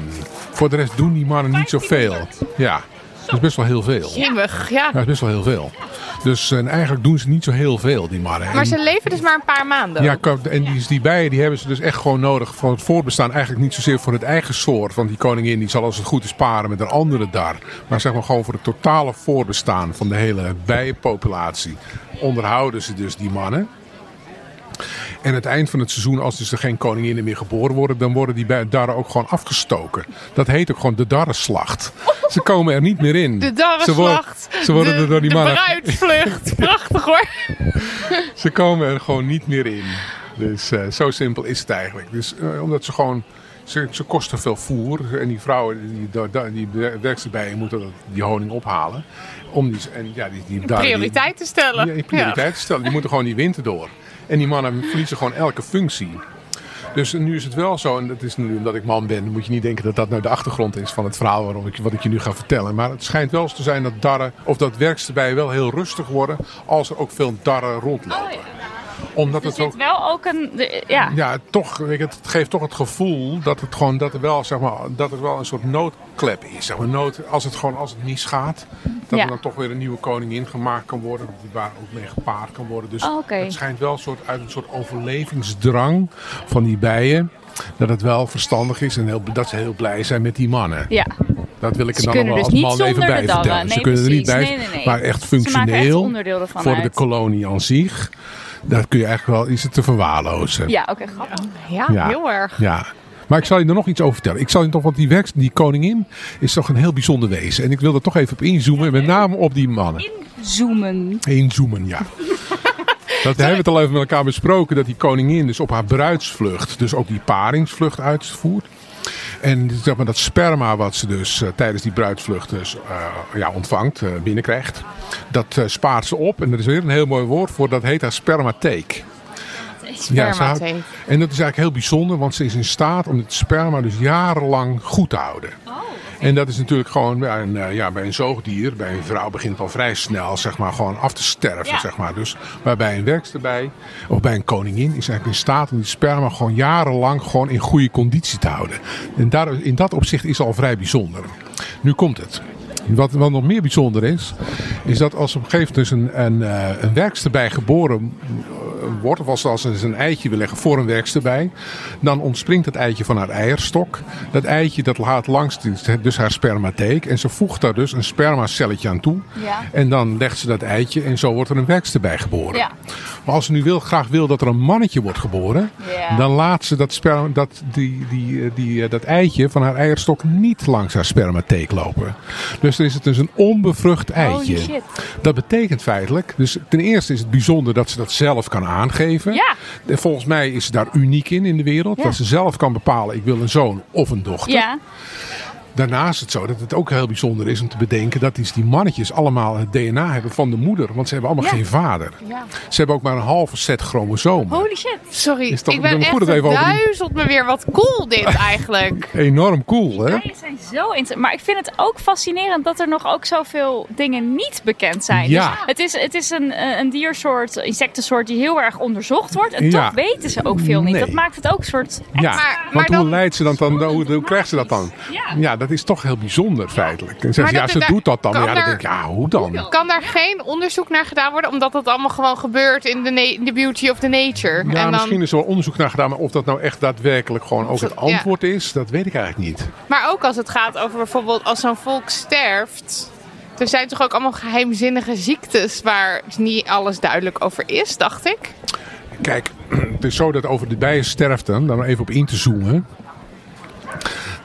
Voor de rest doen die mannen niet zoveel. Ja, dat is best wel heel veel. Jimmig, ja. Dat is best wel heel veel. Dus en eigenlijk doen ze niet zo heel veel, die mannen. Maar En- ze leven dus maar een paar maanden. ja, en die, die bijen die hebben ze dus echt gewoon nodig voor het voortbestaan. Eigenlijk niet zozeer voor het eigen soort. Want die koningin die zal als het goed is paren met een andere dar. Maar zeg maar gewoon voor het totale voortbestaan van de hele bijenpopulatie. Onderhouden ze dus die mannen. En aan het eind van het seizoen, als dus er geen koninginnen meer geboren worden, dan worden die darren ook gewoon afgestoken. Dat heet ook gewoon de darrenslacht. Ze komen er niet meer in. De Ze worden, darrenslacht. ze worden de, er door die de mannen. bruidsvlucht. Prachtig hoor. Ze komen er gewoon niet meer in. Dus eh, zo simpel is het eigenlijk. Dus eh, omdat ze gewoon. Ze, ze kosten veel voer. En die vrouwen, die, die, die, moeten dat- die honing ophalen. Om die, en ja, die, die, die- Prioriteiten stellen. Ja, prioriteit stellen. Die moeten gewoon die winter door. En die mannen verliezen gewoon elke functie. Dus nu is het wel zo, en dat is nu omdat ik man ben, moet je niet denken dat dat nou de achtergrond is van het verhaal waarom ik, wat ik je nu ga vertellen. Maar het schijnt wel eens te zijn dat darren, of dat werksterbijen wel heel rustig worden als er ook veel darren rondlopen. Omdat Er het ook wel ook een... ja. ja, toch, weet je, het geeft toch het gevoel dat het gewoon dat er wel, zeg maar, dat er wel een soort noodklep is. Zeg maar, nood, als het gewoon als het misgaat, dat Ja. er dan toch weer een nieuwe koningin gemaakt kan worden, die waar ook mee gepaard kan worden. Dus Oh, het schijnt wel een soort, uit een soort overlevingsdrang van die bijen. Dat het wel verstandig is en heel, dat ze heel blij zijn met die mannen. ja. Dat wil ik er Ze dan nog wel dus als niet man even bij vertellen. Ze Nee, kunnen er niet bij. Nee, nee, maar echt Ze functioneel voor de kolonie aan zich. Dat kun je eigenlijk wel, is het te verwaarlozen. Ja, oké, grappig. Ja, Ja. heel erg. Ja. Maar ik zal je er nog iets over vertellen. Ik zal je toch, want die, werks, die koningin is toch een heel bijzonder wezen. En ik wil er toch even op inzoomen. Met name op die mannen. Inzoomen. Inzoomen, ja. Dat hebben we het al even met elkaar besproken. Dat die koningin dus op haar bruidsvlucht, dus ook die paringsvlucht uitvoert. En zeg maar, dat sperma wat ze dus eh, tijdens die bruidsvlucht dus, eh, ja, ontvangt, eh, binnenkrijgt. Dat spaart ze op. En er is weer een heel mooi woord voor. Dat heet haar spermatheek. Ja, ze houdt- Spermatheek. en dat is eigenlijk heel bijzonder, want ze is in staat om het sperma dus jarenlang goed te houden. En dat is natuurlijk gewoon bij een, eh, ja, bij een zoogdier, bij een vrouw begint het al vrij snel zeg maar, gewoon af te sterven. Ja. Zeg maar. dus, maar bij een werkster bij, of bij een koningin, is eigenlijk in staat om die sperma gewoon jarenlang gewoon in goede conditie te houden. En daar, in dat opzicht is al vrij bijzonder. Nu komt het. Wat, wat nog meer bijzonder is, is dat als op een gegeven moment dus een, een, eh, een werkster bij geboren eh, wordt, of als, als ze een eitje wil leggen voor een werkster bij, dan ontspringt het eitje van haar eierstok. Dat eitje dat laat langs dus haar spermatheek en ze voegt daar dus een spermacelletje aan toe. Ja. En dan legt ze dat eitje en zo wordt er een werkster bij geboren. Ja. Maar als ze nu wil, graag wil dat er een mannetje wordt geboren, Ja. dan laat ze dat, sperma, dat, die, die, eh, die, dat eitje van haar eierstok niet langs haar spermatheek lopen. Dus dan is het dus een onbevrucht eitje. Holy shit. Dat betekent feitelijk, dus ten eerste is het bijzonder dat ze dat zelf kan aangeven. Ja. En volgens mij is ze daar uniek in in de wereld. Ja. Dat ze zelf kan bepalen, ik wil een zoon of een dochter. Ja. Daarnaast is het zo dat het ook heel bijzonder is om te bedenken dat die, die mannetjes allemaal het DNA hebben van de moeder. Want ze hebben allemaal Ja. geen vader. Ja. Ze hebben ook maar een halve set chromosomen. Holy shit. Sorry, Is toch- ik ben dan echt over die- duizelt me weer. Wat cool dit eigenlijk. Enorm cool, hè? Bijen zijn zo interessant. Maar ik vind het ook fascinerend dat er nog ook zoveel dingen niet bekend zijn. Ja. Dus het is, het is een, eh, een diersoort, insectensoort die heel erg onderzocht wordt. En Ja. toch weten ze ook veel niet. Nee. Dat maakt het ook een soort... Ja, Maar- maar want hoe dan- leidt ze dat dan? Hoe, hoe krijgt ze dat dan? Ja. Dat is toch heel bijzonder feitelijk. En ja, ze daar- doet dat dan. Ja, dan er- denk ik, ja, hoe dan? Kan daar geen onderzoek naar gedaan worden? Omdat dat allemaal gewoon gebeurt in de, in beauty of the nature. Ja, en dan, misschien is er wel onderzoek naar gedaan, maar of dat nou echt daadwerkelijk gewoon ook het Ja. antwoord is, dat weet ik eigenlijk niet. Maar ook als het gaat over bijvoorbeeld als zo'n volk sterft. Er zijn toch ook allemaal geheimzinnige ziektes waar niet alles duidelijk over is, dacht ik. Kijk, het is zo dat over de bijensterfte, dan even op in te zoomen.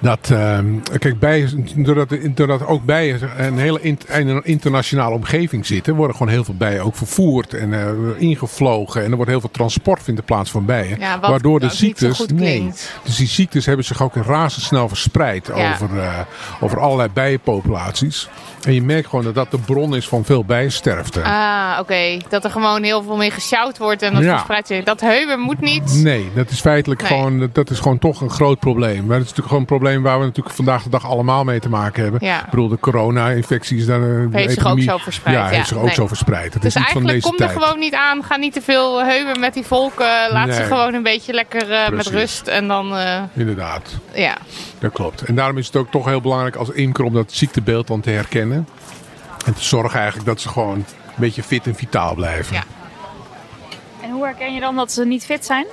Dat, ehm, kijk, bijen, doordat, doordat ook bijen een hele in, een internationale omgeving zitten, worden gewoon heel veel bijen ook vervoerd en eh, ingevlogen. En er wordt heel veel transport vindt plaats van bijen. Ja, waardoor de zo ziektes. nee. Dus die ziektes hebben zich ook razendsnel verspreid Ja. over, eh, over allerlei bijenpopulaties. En je merkt gewoon dat dat de bron is van veel bijensterfte. Ah, oké. Dat er gewoon heel veel mee gesjouwd wordt en dat Ja. verspreidt zich. Dat heuwen moet niet. Nee, dat is feitelijk Nee. gewoon, dat is gewoon toch een groot probleem. Maar dat is natuurlijk gewoon een probleem waar we natuurlijk vandaag de dag allemaal mee te maken hebben. Ja. Ik bedoel, de corona-infectie is daar een Heeft zich ook zo verspreid, Ja, ja. heeft zich ook Nee. zo verspreid. Het Dus is niet van deze komt er tijd. gewoon niet aan. Ga niet te veel heuwen met die volken. Laat ze gewoon een beetje lekker eh, met rust. En dan, eh, Inderdaad, ja. Dat klopt. En daarom is het ook toch heel belangrijk als imker om dat ziektebeeld dan te herkennen. En te zorgen eigenlijk dat ze gewoon een beetje fit en vitaal blijven. Ja. En hoe herken je dan dat ze niet fit zijn?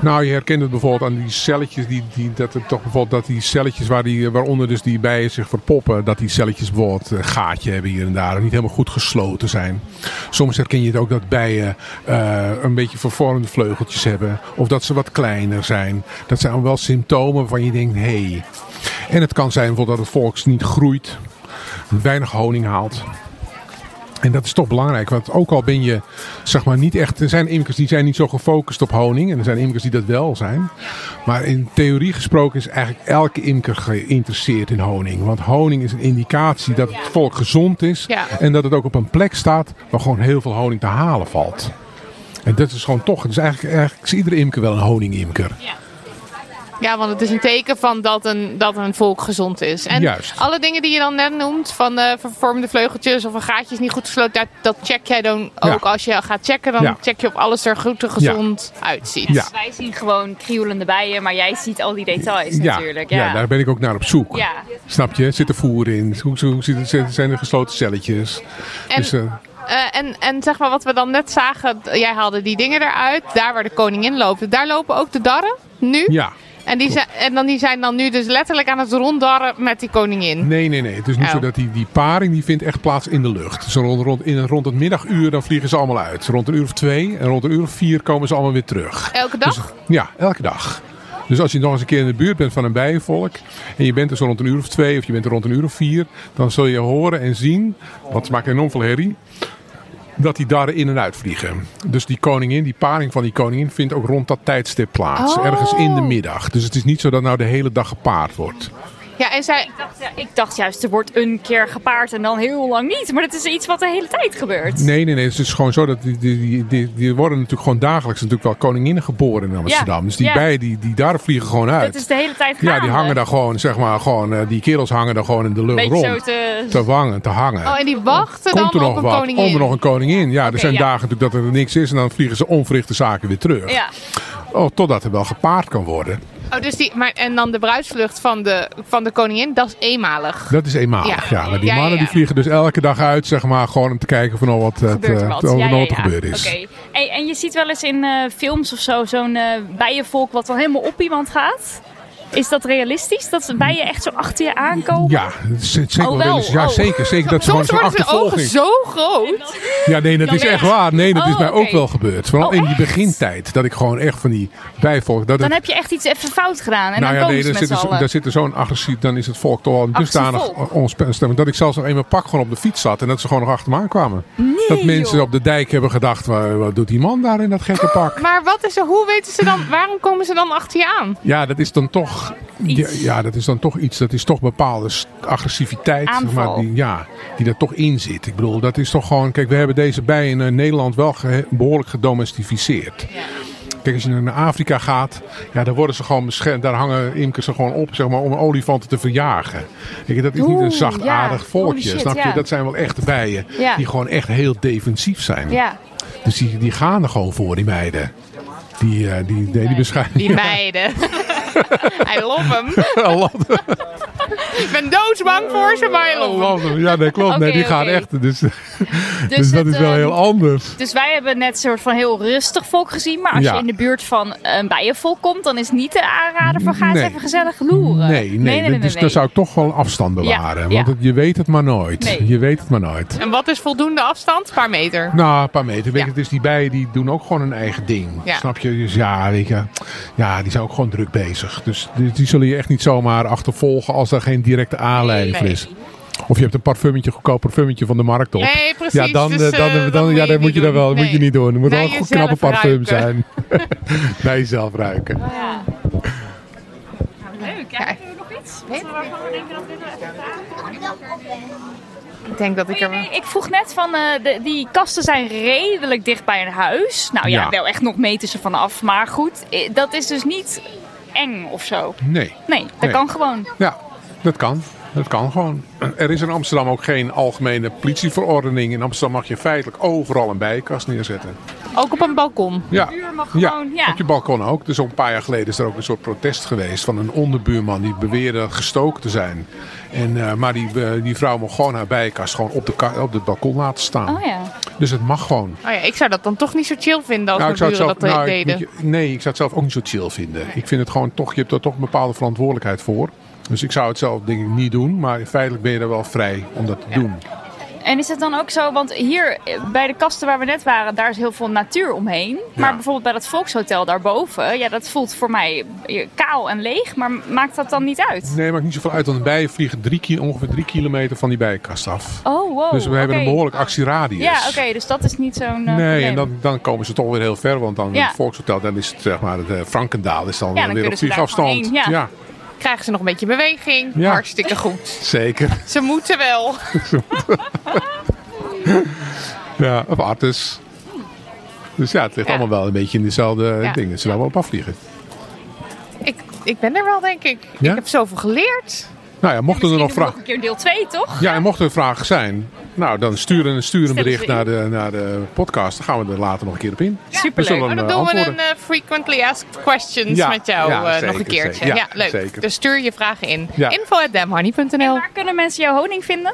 Nou, je herkent het bijvoorbeeld aan die celletjes, die, die, dat het toch bijvoorbeeld dat die celletjes waar die, waaronder dus die bijen zich verpoppen, dat die celletjes bijvoorbeeld een gaatje hebben hier en daar niet helemaal goed gesloten zijn. Soms herken je het ook dat bijen eh, een beetje vervormde vleugeltjes hebben of dat ze wat kleiner zijn. Dat zijn wel symptomen waarvan je denkt, hé. Hey. En het kan zijn bijvoorbeeld dat het volks niet groeit, weinig honing haalt. En dat is toch belangrijk, want ook al ben je zeg maar niet echt. Er zijn imkers die zijn niet zo gefocust op honing. En er zijn imkers die dat wel zijn. Maar in theorie gesproken is eigenlijk elke imker geïnteresseerd in honing. Want honing is een indicatie dat het volk gezond is. Ja. En dat het ook op een plek staat waar gewoon heel veel honing te halen valt. En dat is gewoon toch. Dus eigenlijk, eigenlijk is iedere imker wel een honingimker. ja, want het is een teken van dat een, dat een volk gezond is. En Juist. alle dingen die je dan net noemt, van eh, vervormde vleugeltjes of een gaatje is niet goed gesloten, dat, dat check jij dan ook Ja. als je gaat checken. Dan Ja. check je of alles er goed en gezond uitziet. Ja. Wij zien gewoon krioelende bijen, maar jij ziet al die details natuurlijk. ja. Ja. daar ben ik ook naar op zoek. Ja. Snap je? Zit er voer in? Hoe, hoe zijn er gesloten celletjes? En, dus, eh, eh, en, en zeg maar wat we dan net zagen, jij haalde die dingen eruit, daar waar de koningin loopt. Daar lopen ook de darren nu. ja. En, die zijn, en dan, die zijn dan nu dus letterlijk aan het ronddarren met die koningin. Nee, nee, nee. Het is niet Oh. zo dat die, die paring die vindt echt plaats in de lucht. Dus rond, rond, in, rond het middaguur dan vliegen ze allemaal uit. Rond een uur of twee en rond een uur of vier komen ze allemaal weer terug. Elke dag? Dus, ja, elke dag. Dus als je nog eens een keer in de buurt bent van een bijenvolk en je bent er zo rond een uur of twee of je bent er rond een uur of vier, dan zul je horen en zien, want ze maken enorm veel herrie, dat die darren in en uit vliegen. Dus die koningin, die paring van die koningin vindt ook rond dat tijdstip plaats. Oh. Ergens in de middag. Dus het is niet zo dat nou de hele dag gepaard wordt. Ja, en zij, Ik dacht, ja, ik dacht juist, er wordt een keer gepaard en dan heel lang niet. Maar dat is iets wat de hele tijd gebeurt. Nee, nee, nee. Het is gewoon zo dat die, die, die, die, worden natuurlijk gewoon dagelijks natuurlijk wel koninginnen geboren in Amsterdam. Ja, Dus die ja. bijen die, die daar vliegen gewoon uit. Dat is de hele tijd gaande. ja, die hangen daar gewoon, zeg maar, gewoon, eh, die kerels hangen daar gewoon in de lucht Beetje rond. zo te... Te wangen, te hangen. oh, en die wachten Komt er dan nog op een wat? koningin. Komt er nog een koningin? Ja, er zijn ja. dagen natuurlijk dat er niks is en dan vliegen ze onverrichte zaken weer terug. Ja. Oh, totdat er wel gepaard kan worden. Oh, dus die, maar, en dan de bruidsvlucht van de, van de koningin, dat is eenmalig. Dat is eenmalig. Ja, Ja. maar die Ja, mannen ja. die vliegen dus elke dag uit, zeg maar, gewoon om te kijken van oh, wat, het, er eh, wat. er ja. gebeurd is. Oké. Hey, en je ziet wel eens in eh, films of zo zo'n eh, bijenvolk wat dan helemaal op iemand gaat. Is dat realistisch? Dat bijen echt zo achter je aankomen? Ja, het is zeker Oh, wel eens. Ja, Oh. zeker. Zeker dat ze gewoon Soms worden zijn ogen zo groot. Ja, nee, dat Dan is echt je- waar. Nee, dat is Oh, mij ook oké. wel gebeurd. Vooral Oh, in die begintijd. Dat ik gewoon echt van die bijvolk. Dat Dan heb je echt iets even fout gedaan. En nou dan ja, komen nee, met zit, z'n er, daar zit er zo'n agressief. Dan is het volk toch Agressief dusdanig onstemmig. Dat ik zelfs nog in mijn pak gewoon op de fiets zat. En dat ze gewoon nog achter me aankwamen. dat mensen joh. op de dijk hebben gedacht. Wat, wat doet die man daar in dat gekke pak? Maar wat is er, hoe weten ze dan, waarom komen ze dan achter je aan? Ja, dat is dan toch. Ja, Iets. ja, dat is dan toch iets. Dat is toch bepaalde agressiviteit. zeg maar, die, ja, die er toch in zit. Ik bedoel, dat is toch gewoon. Kijk, we hebben deze bijen in Nederland wel ge- behoorlijk gedomestificeerd. Kijk, als je naar Afrika gaat, ja, daar worden ze gewoon beschermd. Daar hangen imkers ze gewoon op, zeg maar, om olifanten te verjagen. Kijk, dat is niet een zachtaardig ja. volkje, shit, snap je? ja. Dat zijn wel echte bijen Ja. die gewoon echt heel defensief zijn. Ja. Dus die, die gaan er gewoon voor, die meiden. Die, eh, die, die, die, beschermen. Die meiden. I love hem. Ik ben doodsbang voor ze, maar je Oh, ja, nee, klopt. nee, die gaan oké. echt. Dus, dus, Dus dat het, is wel ehm, heel anders. Dus wij hebben net een soort van heel rustig volk gezien. Maar als Ja. je in de buurt van een bijenvolk komt, dan is niet de aanrader van ga eens Nee. even gezellig loeren. Nee, nee, dus daar zou ik toch wel afstand bewaren. Ja, Want ja. het- je weet het maar nooit. Nee. Je weet het maar nooit. En wat is voldoende afstand? Een paar meter. Nou, een paar meter. Weet je, dus die bijen die doen ook gewoon hun eigen ding. Snap je? Dus ja, weet je, ja, die zijn ook gewoon druk bezig. Dus die, die zullen je echt niet zomaar achtervolgen als er geen directe aanleiding Nee. is. Of je hebt een parfummetje, goedkoop parfummetje van de markt op. Nee, precies. Ja, dan, Dus, eh, dan, eh, dan, dat moet ja, je dat moet niet je dan doen. wel, moet je niet doen. Het moet Naar wel een goed knappe parfum ruiken. zijn. Naar jezelf ruiken. Ja. Leuk. Ja, nog iets? Waarvan we denken dat dit? Ik denk dat ik er... Nee, ik vroeg net van, eh, de, die kasten zijn redelijk dicht bij een huis. Nou ja, Ja. wel echt nog meters ervan af. Maar goed, dat is dus niet eng of zo. Nee. Nee, dat Nee. kan gewoon. Ja, dat kan. Dat kan gewoon. Er is in Amsterdam ook geen algemene politieverordening. In Amsterdam mag je feitelijk overal een bijenkast neerzetten. Ook op een balkon. Ja, buur mag ja, gewoon, ja. op je balkon ook. Dus een paar jaar geleden is er ook een soort protest geweest van een onderbuurman die beweerde gestoken te zijn. En, eh, maar die, eh, die vrouw mocht gewoon haar bijenkast gewoon op, de op het balkon laten staan. Oh ja. Dus het mag gewoon. Oh ja, ik zou dat dan toch niet zo chill vinden als Nou, ik mijn buren zelf, dat nou, ik deden. nee, ik zou het zelf ook niet zo chill vinden. Ik vind het gewoon toch, je hebt er toch een bepaalde verantwoordelijkheid voor. Dus ik zou het zelf denk ik niet doen. Maar feitelijk ben je er wel vrij om dat te doen. En is het dan ook zo, want hier bij de kasten waar we net waren, daar is heel veel natuur omheen. Maar bijvoorbeeld bij dat Volkshotel daarboven, ja, dat voelt voor mij kaal en leeg. Maar maakt dat dan niet uit? Nee, maakt niet zoveel uit. Want de bijen vliegen drie, ongeveer drie kilometer van die bijenkast af. Oh, wow. dus we hebben een behoorlijk actieradius. Ja, oké, dus dat is niet zo'n. eh, Nee, probleem. en dan, dan komen ze toch weer heel ver. Want dan Ja. het Volkshotel, dan is het zeg maar, het eh, Frankendaal is dan, Ja, dan weer op vliegafstand. ja. ja, Krijgen ze nog een beetje beweging. Ja. Hartstikke goed. zeker. Ze moeten wel. Ja, of Artus. Dus ja, het ligt Ja. allemaal wel een beetje in dezelfde Ja. dingen. Ze wel op afvliegen. Ik, ik ben er wel, denk ik. Ik heb zoveel geleerd. Nou ja, mochten er nog vragen... nog een keer deel 2, toch? Ja, en mochten er vragen zijn, nou dan stuur een, stuur een bericht naar de, naar de podcast. Dan gaan we er later nog een keer op in. Superleuk. Oh, dan eh, doen we antwoorden. een eh, frequently asked questions Ja, met jou ja, eh, zeker, nog een keertje. zeker. Ja, Ja, leuk. zeker. Dus stuur je vragen in. Ja. Info@damhoney.nl. Waar kunnen mensen jouw honing vinden?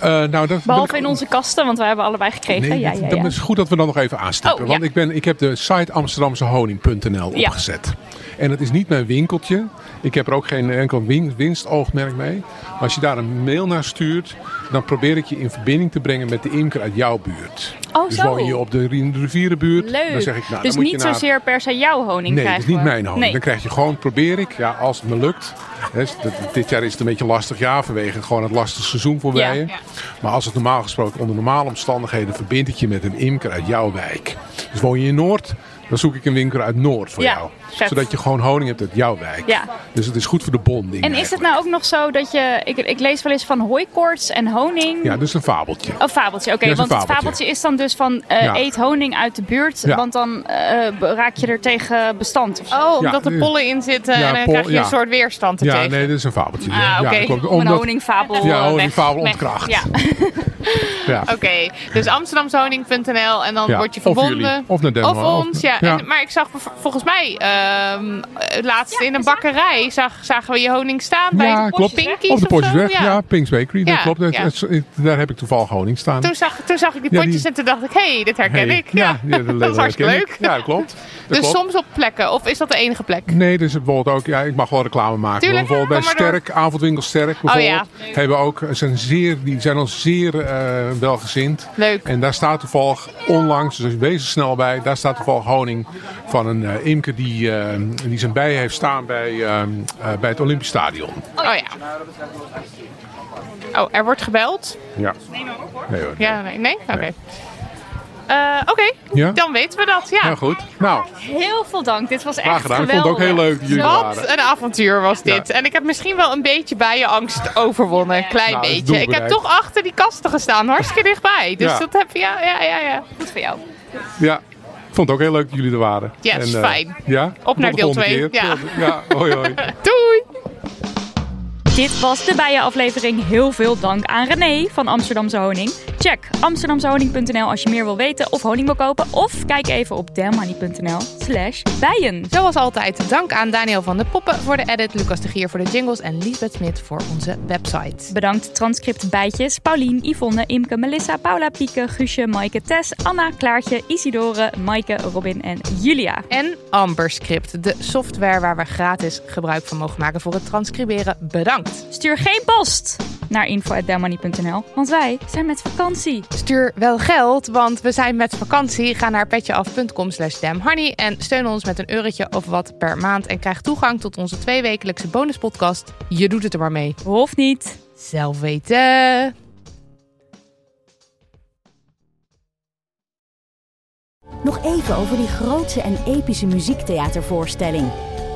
Eh, nou, dat Behalve ik- in onze kasten, want wij hebben allebei gekregen. Nee, ja, ja, dan ja. is goed dat we dan nog even aanstippen. Oh, Want ik, ben, ik heb de site amsterdamsehoning.nl Ja. opgezet. En het is niet mijn winkeltje. Ik heb er ook geen enkel win- winstoogmerk mee. Maar als je daar een mail naar stuurt, dan probeer ik je in verbinding te brengen met de imker uit jouw buurt. Oh, dus zo. woon je op de ri- rivierenbuurt, Leuk. dan zeg ik, nou, dus dan moet niet je naar... zozeer per se jouw honing Nee, krijgen. dat is niet mijn honing. Nee. Dan krijg je gewoon, probeer ik, ja, als het me lukt. Hè, dit jaar is het een beetje lastig jaar vanwege gewoon het lastige seizoen voor bijen. Ja. Maar als het normaal gesproken onder normale omstandigheden verbindt het je met een imker uit jouw wijk. Dus woon je in Noord, dan zoek ik een winkel uit Noord voor Ja, jou. Vet. Zodat je gewoon honing hebt uit jouw wijk. Ja. Dus het is goed voor de bonding. En is het nou ook nog zo dat je... Ik, ik lees wel eens van hooikoorts en honing. Ja, is een fabeltje. Oh, fabeltje. Oké, Ja, een want het fabeltje. is dan dus van eh, Ja. eet honing uit de buurt, Ja. want dan eh, raak je er tegen bestand of zo. Oh, omdat Ja, er pollen in zitten ja, en dan pol- krijg je ja. een soort weerstand Ja, ertegen. nee, dat is een fabeltje. Ah, ja, oké. Om een honingfabel Ja, eh, honingfabel weg. ontkracht. Ja. Ja. Oké, dus amsterdamshoning.nl en dan Ja, word je of verbonden. jullie. Of naar Den Of ons, ja. Ja. En, maar ik zag volgens mij eh, laatst in een bakkerij zag, zagen we je honing staan bij Ja, de klopt. Pinkies Op de. Potjesweg, ja. Pink's Bakery, dat Ja, klopt. Het- ja. het- het- daar heb ik toevallig honing staan. Toen zag, toen zag ik die Ja, die- potjes en toen dacht ik, hé, hey, dit herken Hey, ik. Ja, ja, dat, dat is hartstikke leuk. ik. Ja, dat klopt. Dat dus klopt. soms op plekken, of is dat de enige plek? Nee, dus bijvoorbeeld ook, ja, ik mag wel reclame maken. Tuurlijk, bijvoorbeeld bij door. Sterk, avondwinkel Sterk bijvoorbeeld. Oh, Hebben ook, zijn zeer, die zijn ons zeer eh, welgezind. Leuk. En daar staat toevallig onlangs, dus wees er snel bij, daar staat toevallig honing van een eh, imker die, eh, die zijn bijen heeft staan bij, eh, eh, bij het Olympisch Stadion. Oh ja. Oh, er wordt gebeld? Ja. Nee hoor. Ja, nee? nee? Oké. Eh, Oké, Ja? dan weten we dat, ja. Ja, goed. Nou, Heel veel dank. Dit was echt graag gedaan. Ik geweldig. vond het ook heel leuk jullie Wat waren. een avontuur was dit. En ik heb misschien wel een beetje bijenangst overwonnen. Een klein Nou, beetje. Ik heb toch achter die kasten gestaan. Hartstikke dichtbij. Dus Ja. dat heb je, ja, ja, ja. ja. Goed voor jou. Ja, ik vond het ook heel leuk dat jullie er waren. Yes, eh, fijn. Ja? Op naar deel volgende twee. keer. Ja. Tot- Ja, hoi hoi. Doei! Dit was de Bijenaflevering. Heel veel dank aan René van Amsterdamse Honing. Check amsterdamsehoning.nl als je meer wil weten of honing wil kopen. Of kijk even op damhoney.nl slash bijen. Zoals altijd, dank aan Daniel van de Poppen voor de edit, Lucas de Gier voor de jingles en Lisbeth Smit voor onze website. Bedankt transcript bijtjes Paulien, Yvonne, Imke, Melissa, Paula, Pieke, Guusje, Maaike, Tess, Anna, Klaartje, Isidore, Maaike, Robin en Julia. En Amberscript, de software waar we gratis gebruik van mogen maken voor het transcriberen. Bedankt. Stuur geen post naar info.dammoney.nl, want wij zijn met vakantie. Stuur wel geld, want we zijn met vakantie. Ga naar petjeaf.com slash damhoney en steun ons met een eurotje of wat per maand. En krijg toegang tot onze tweewekelijkse bonuspodcast. Je doet het er maar mee. Of niet. Zelf weten. Nog even over die grootse en epische muziektheatervoorstelling.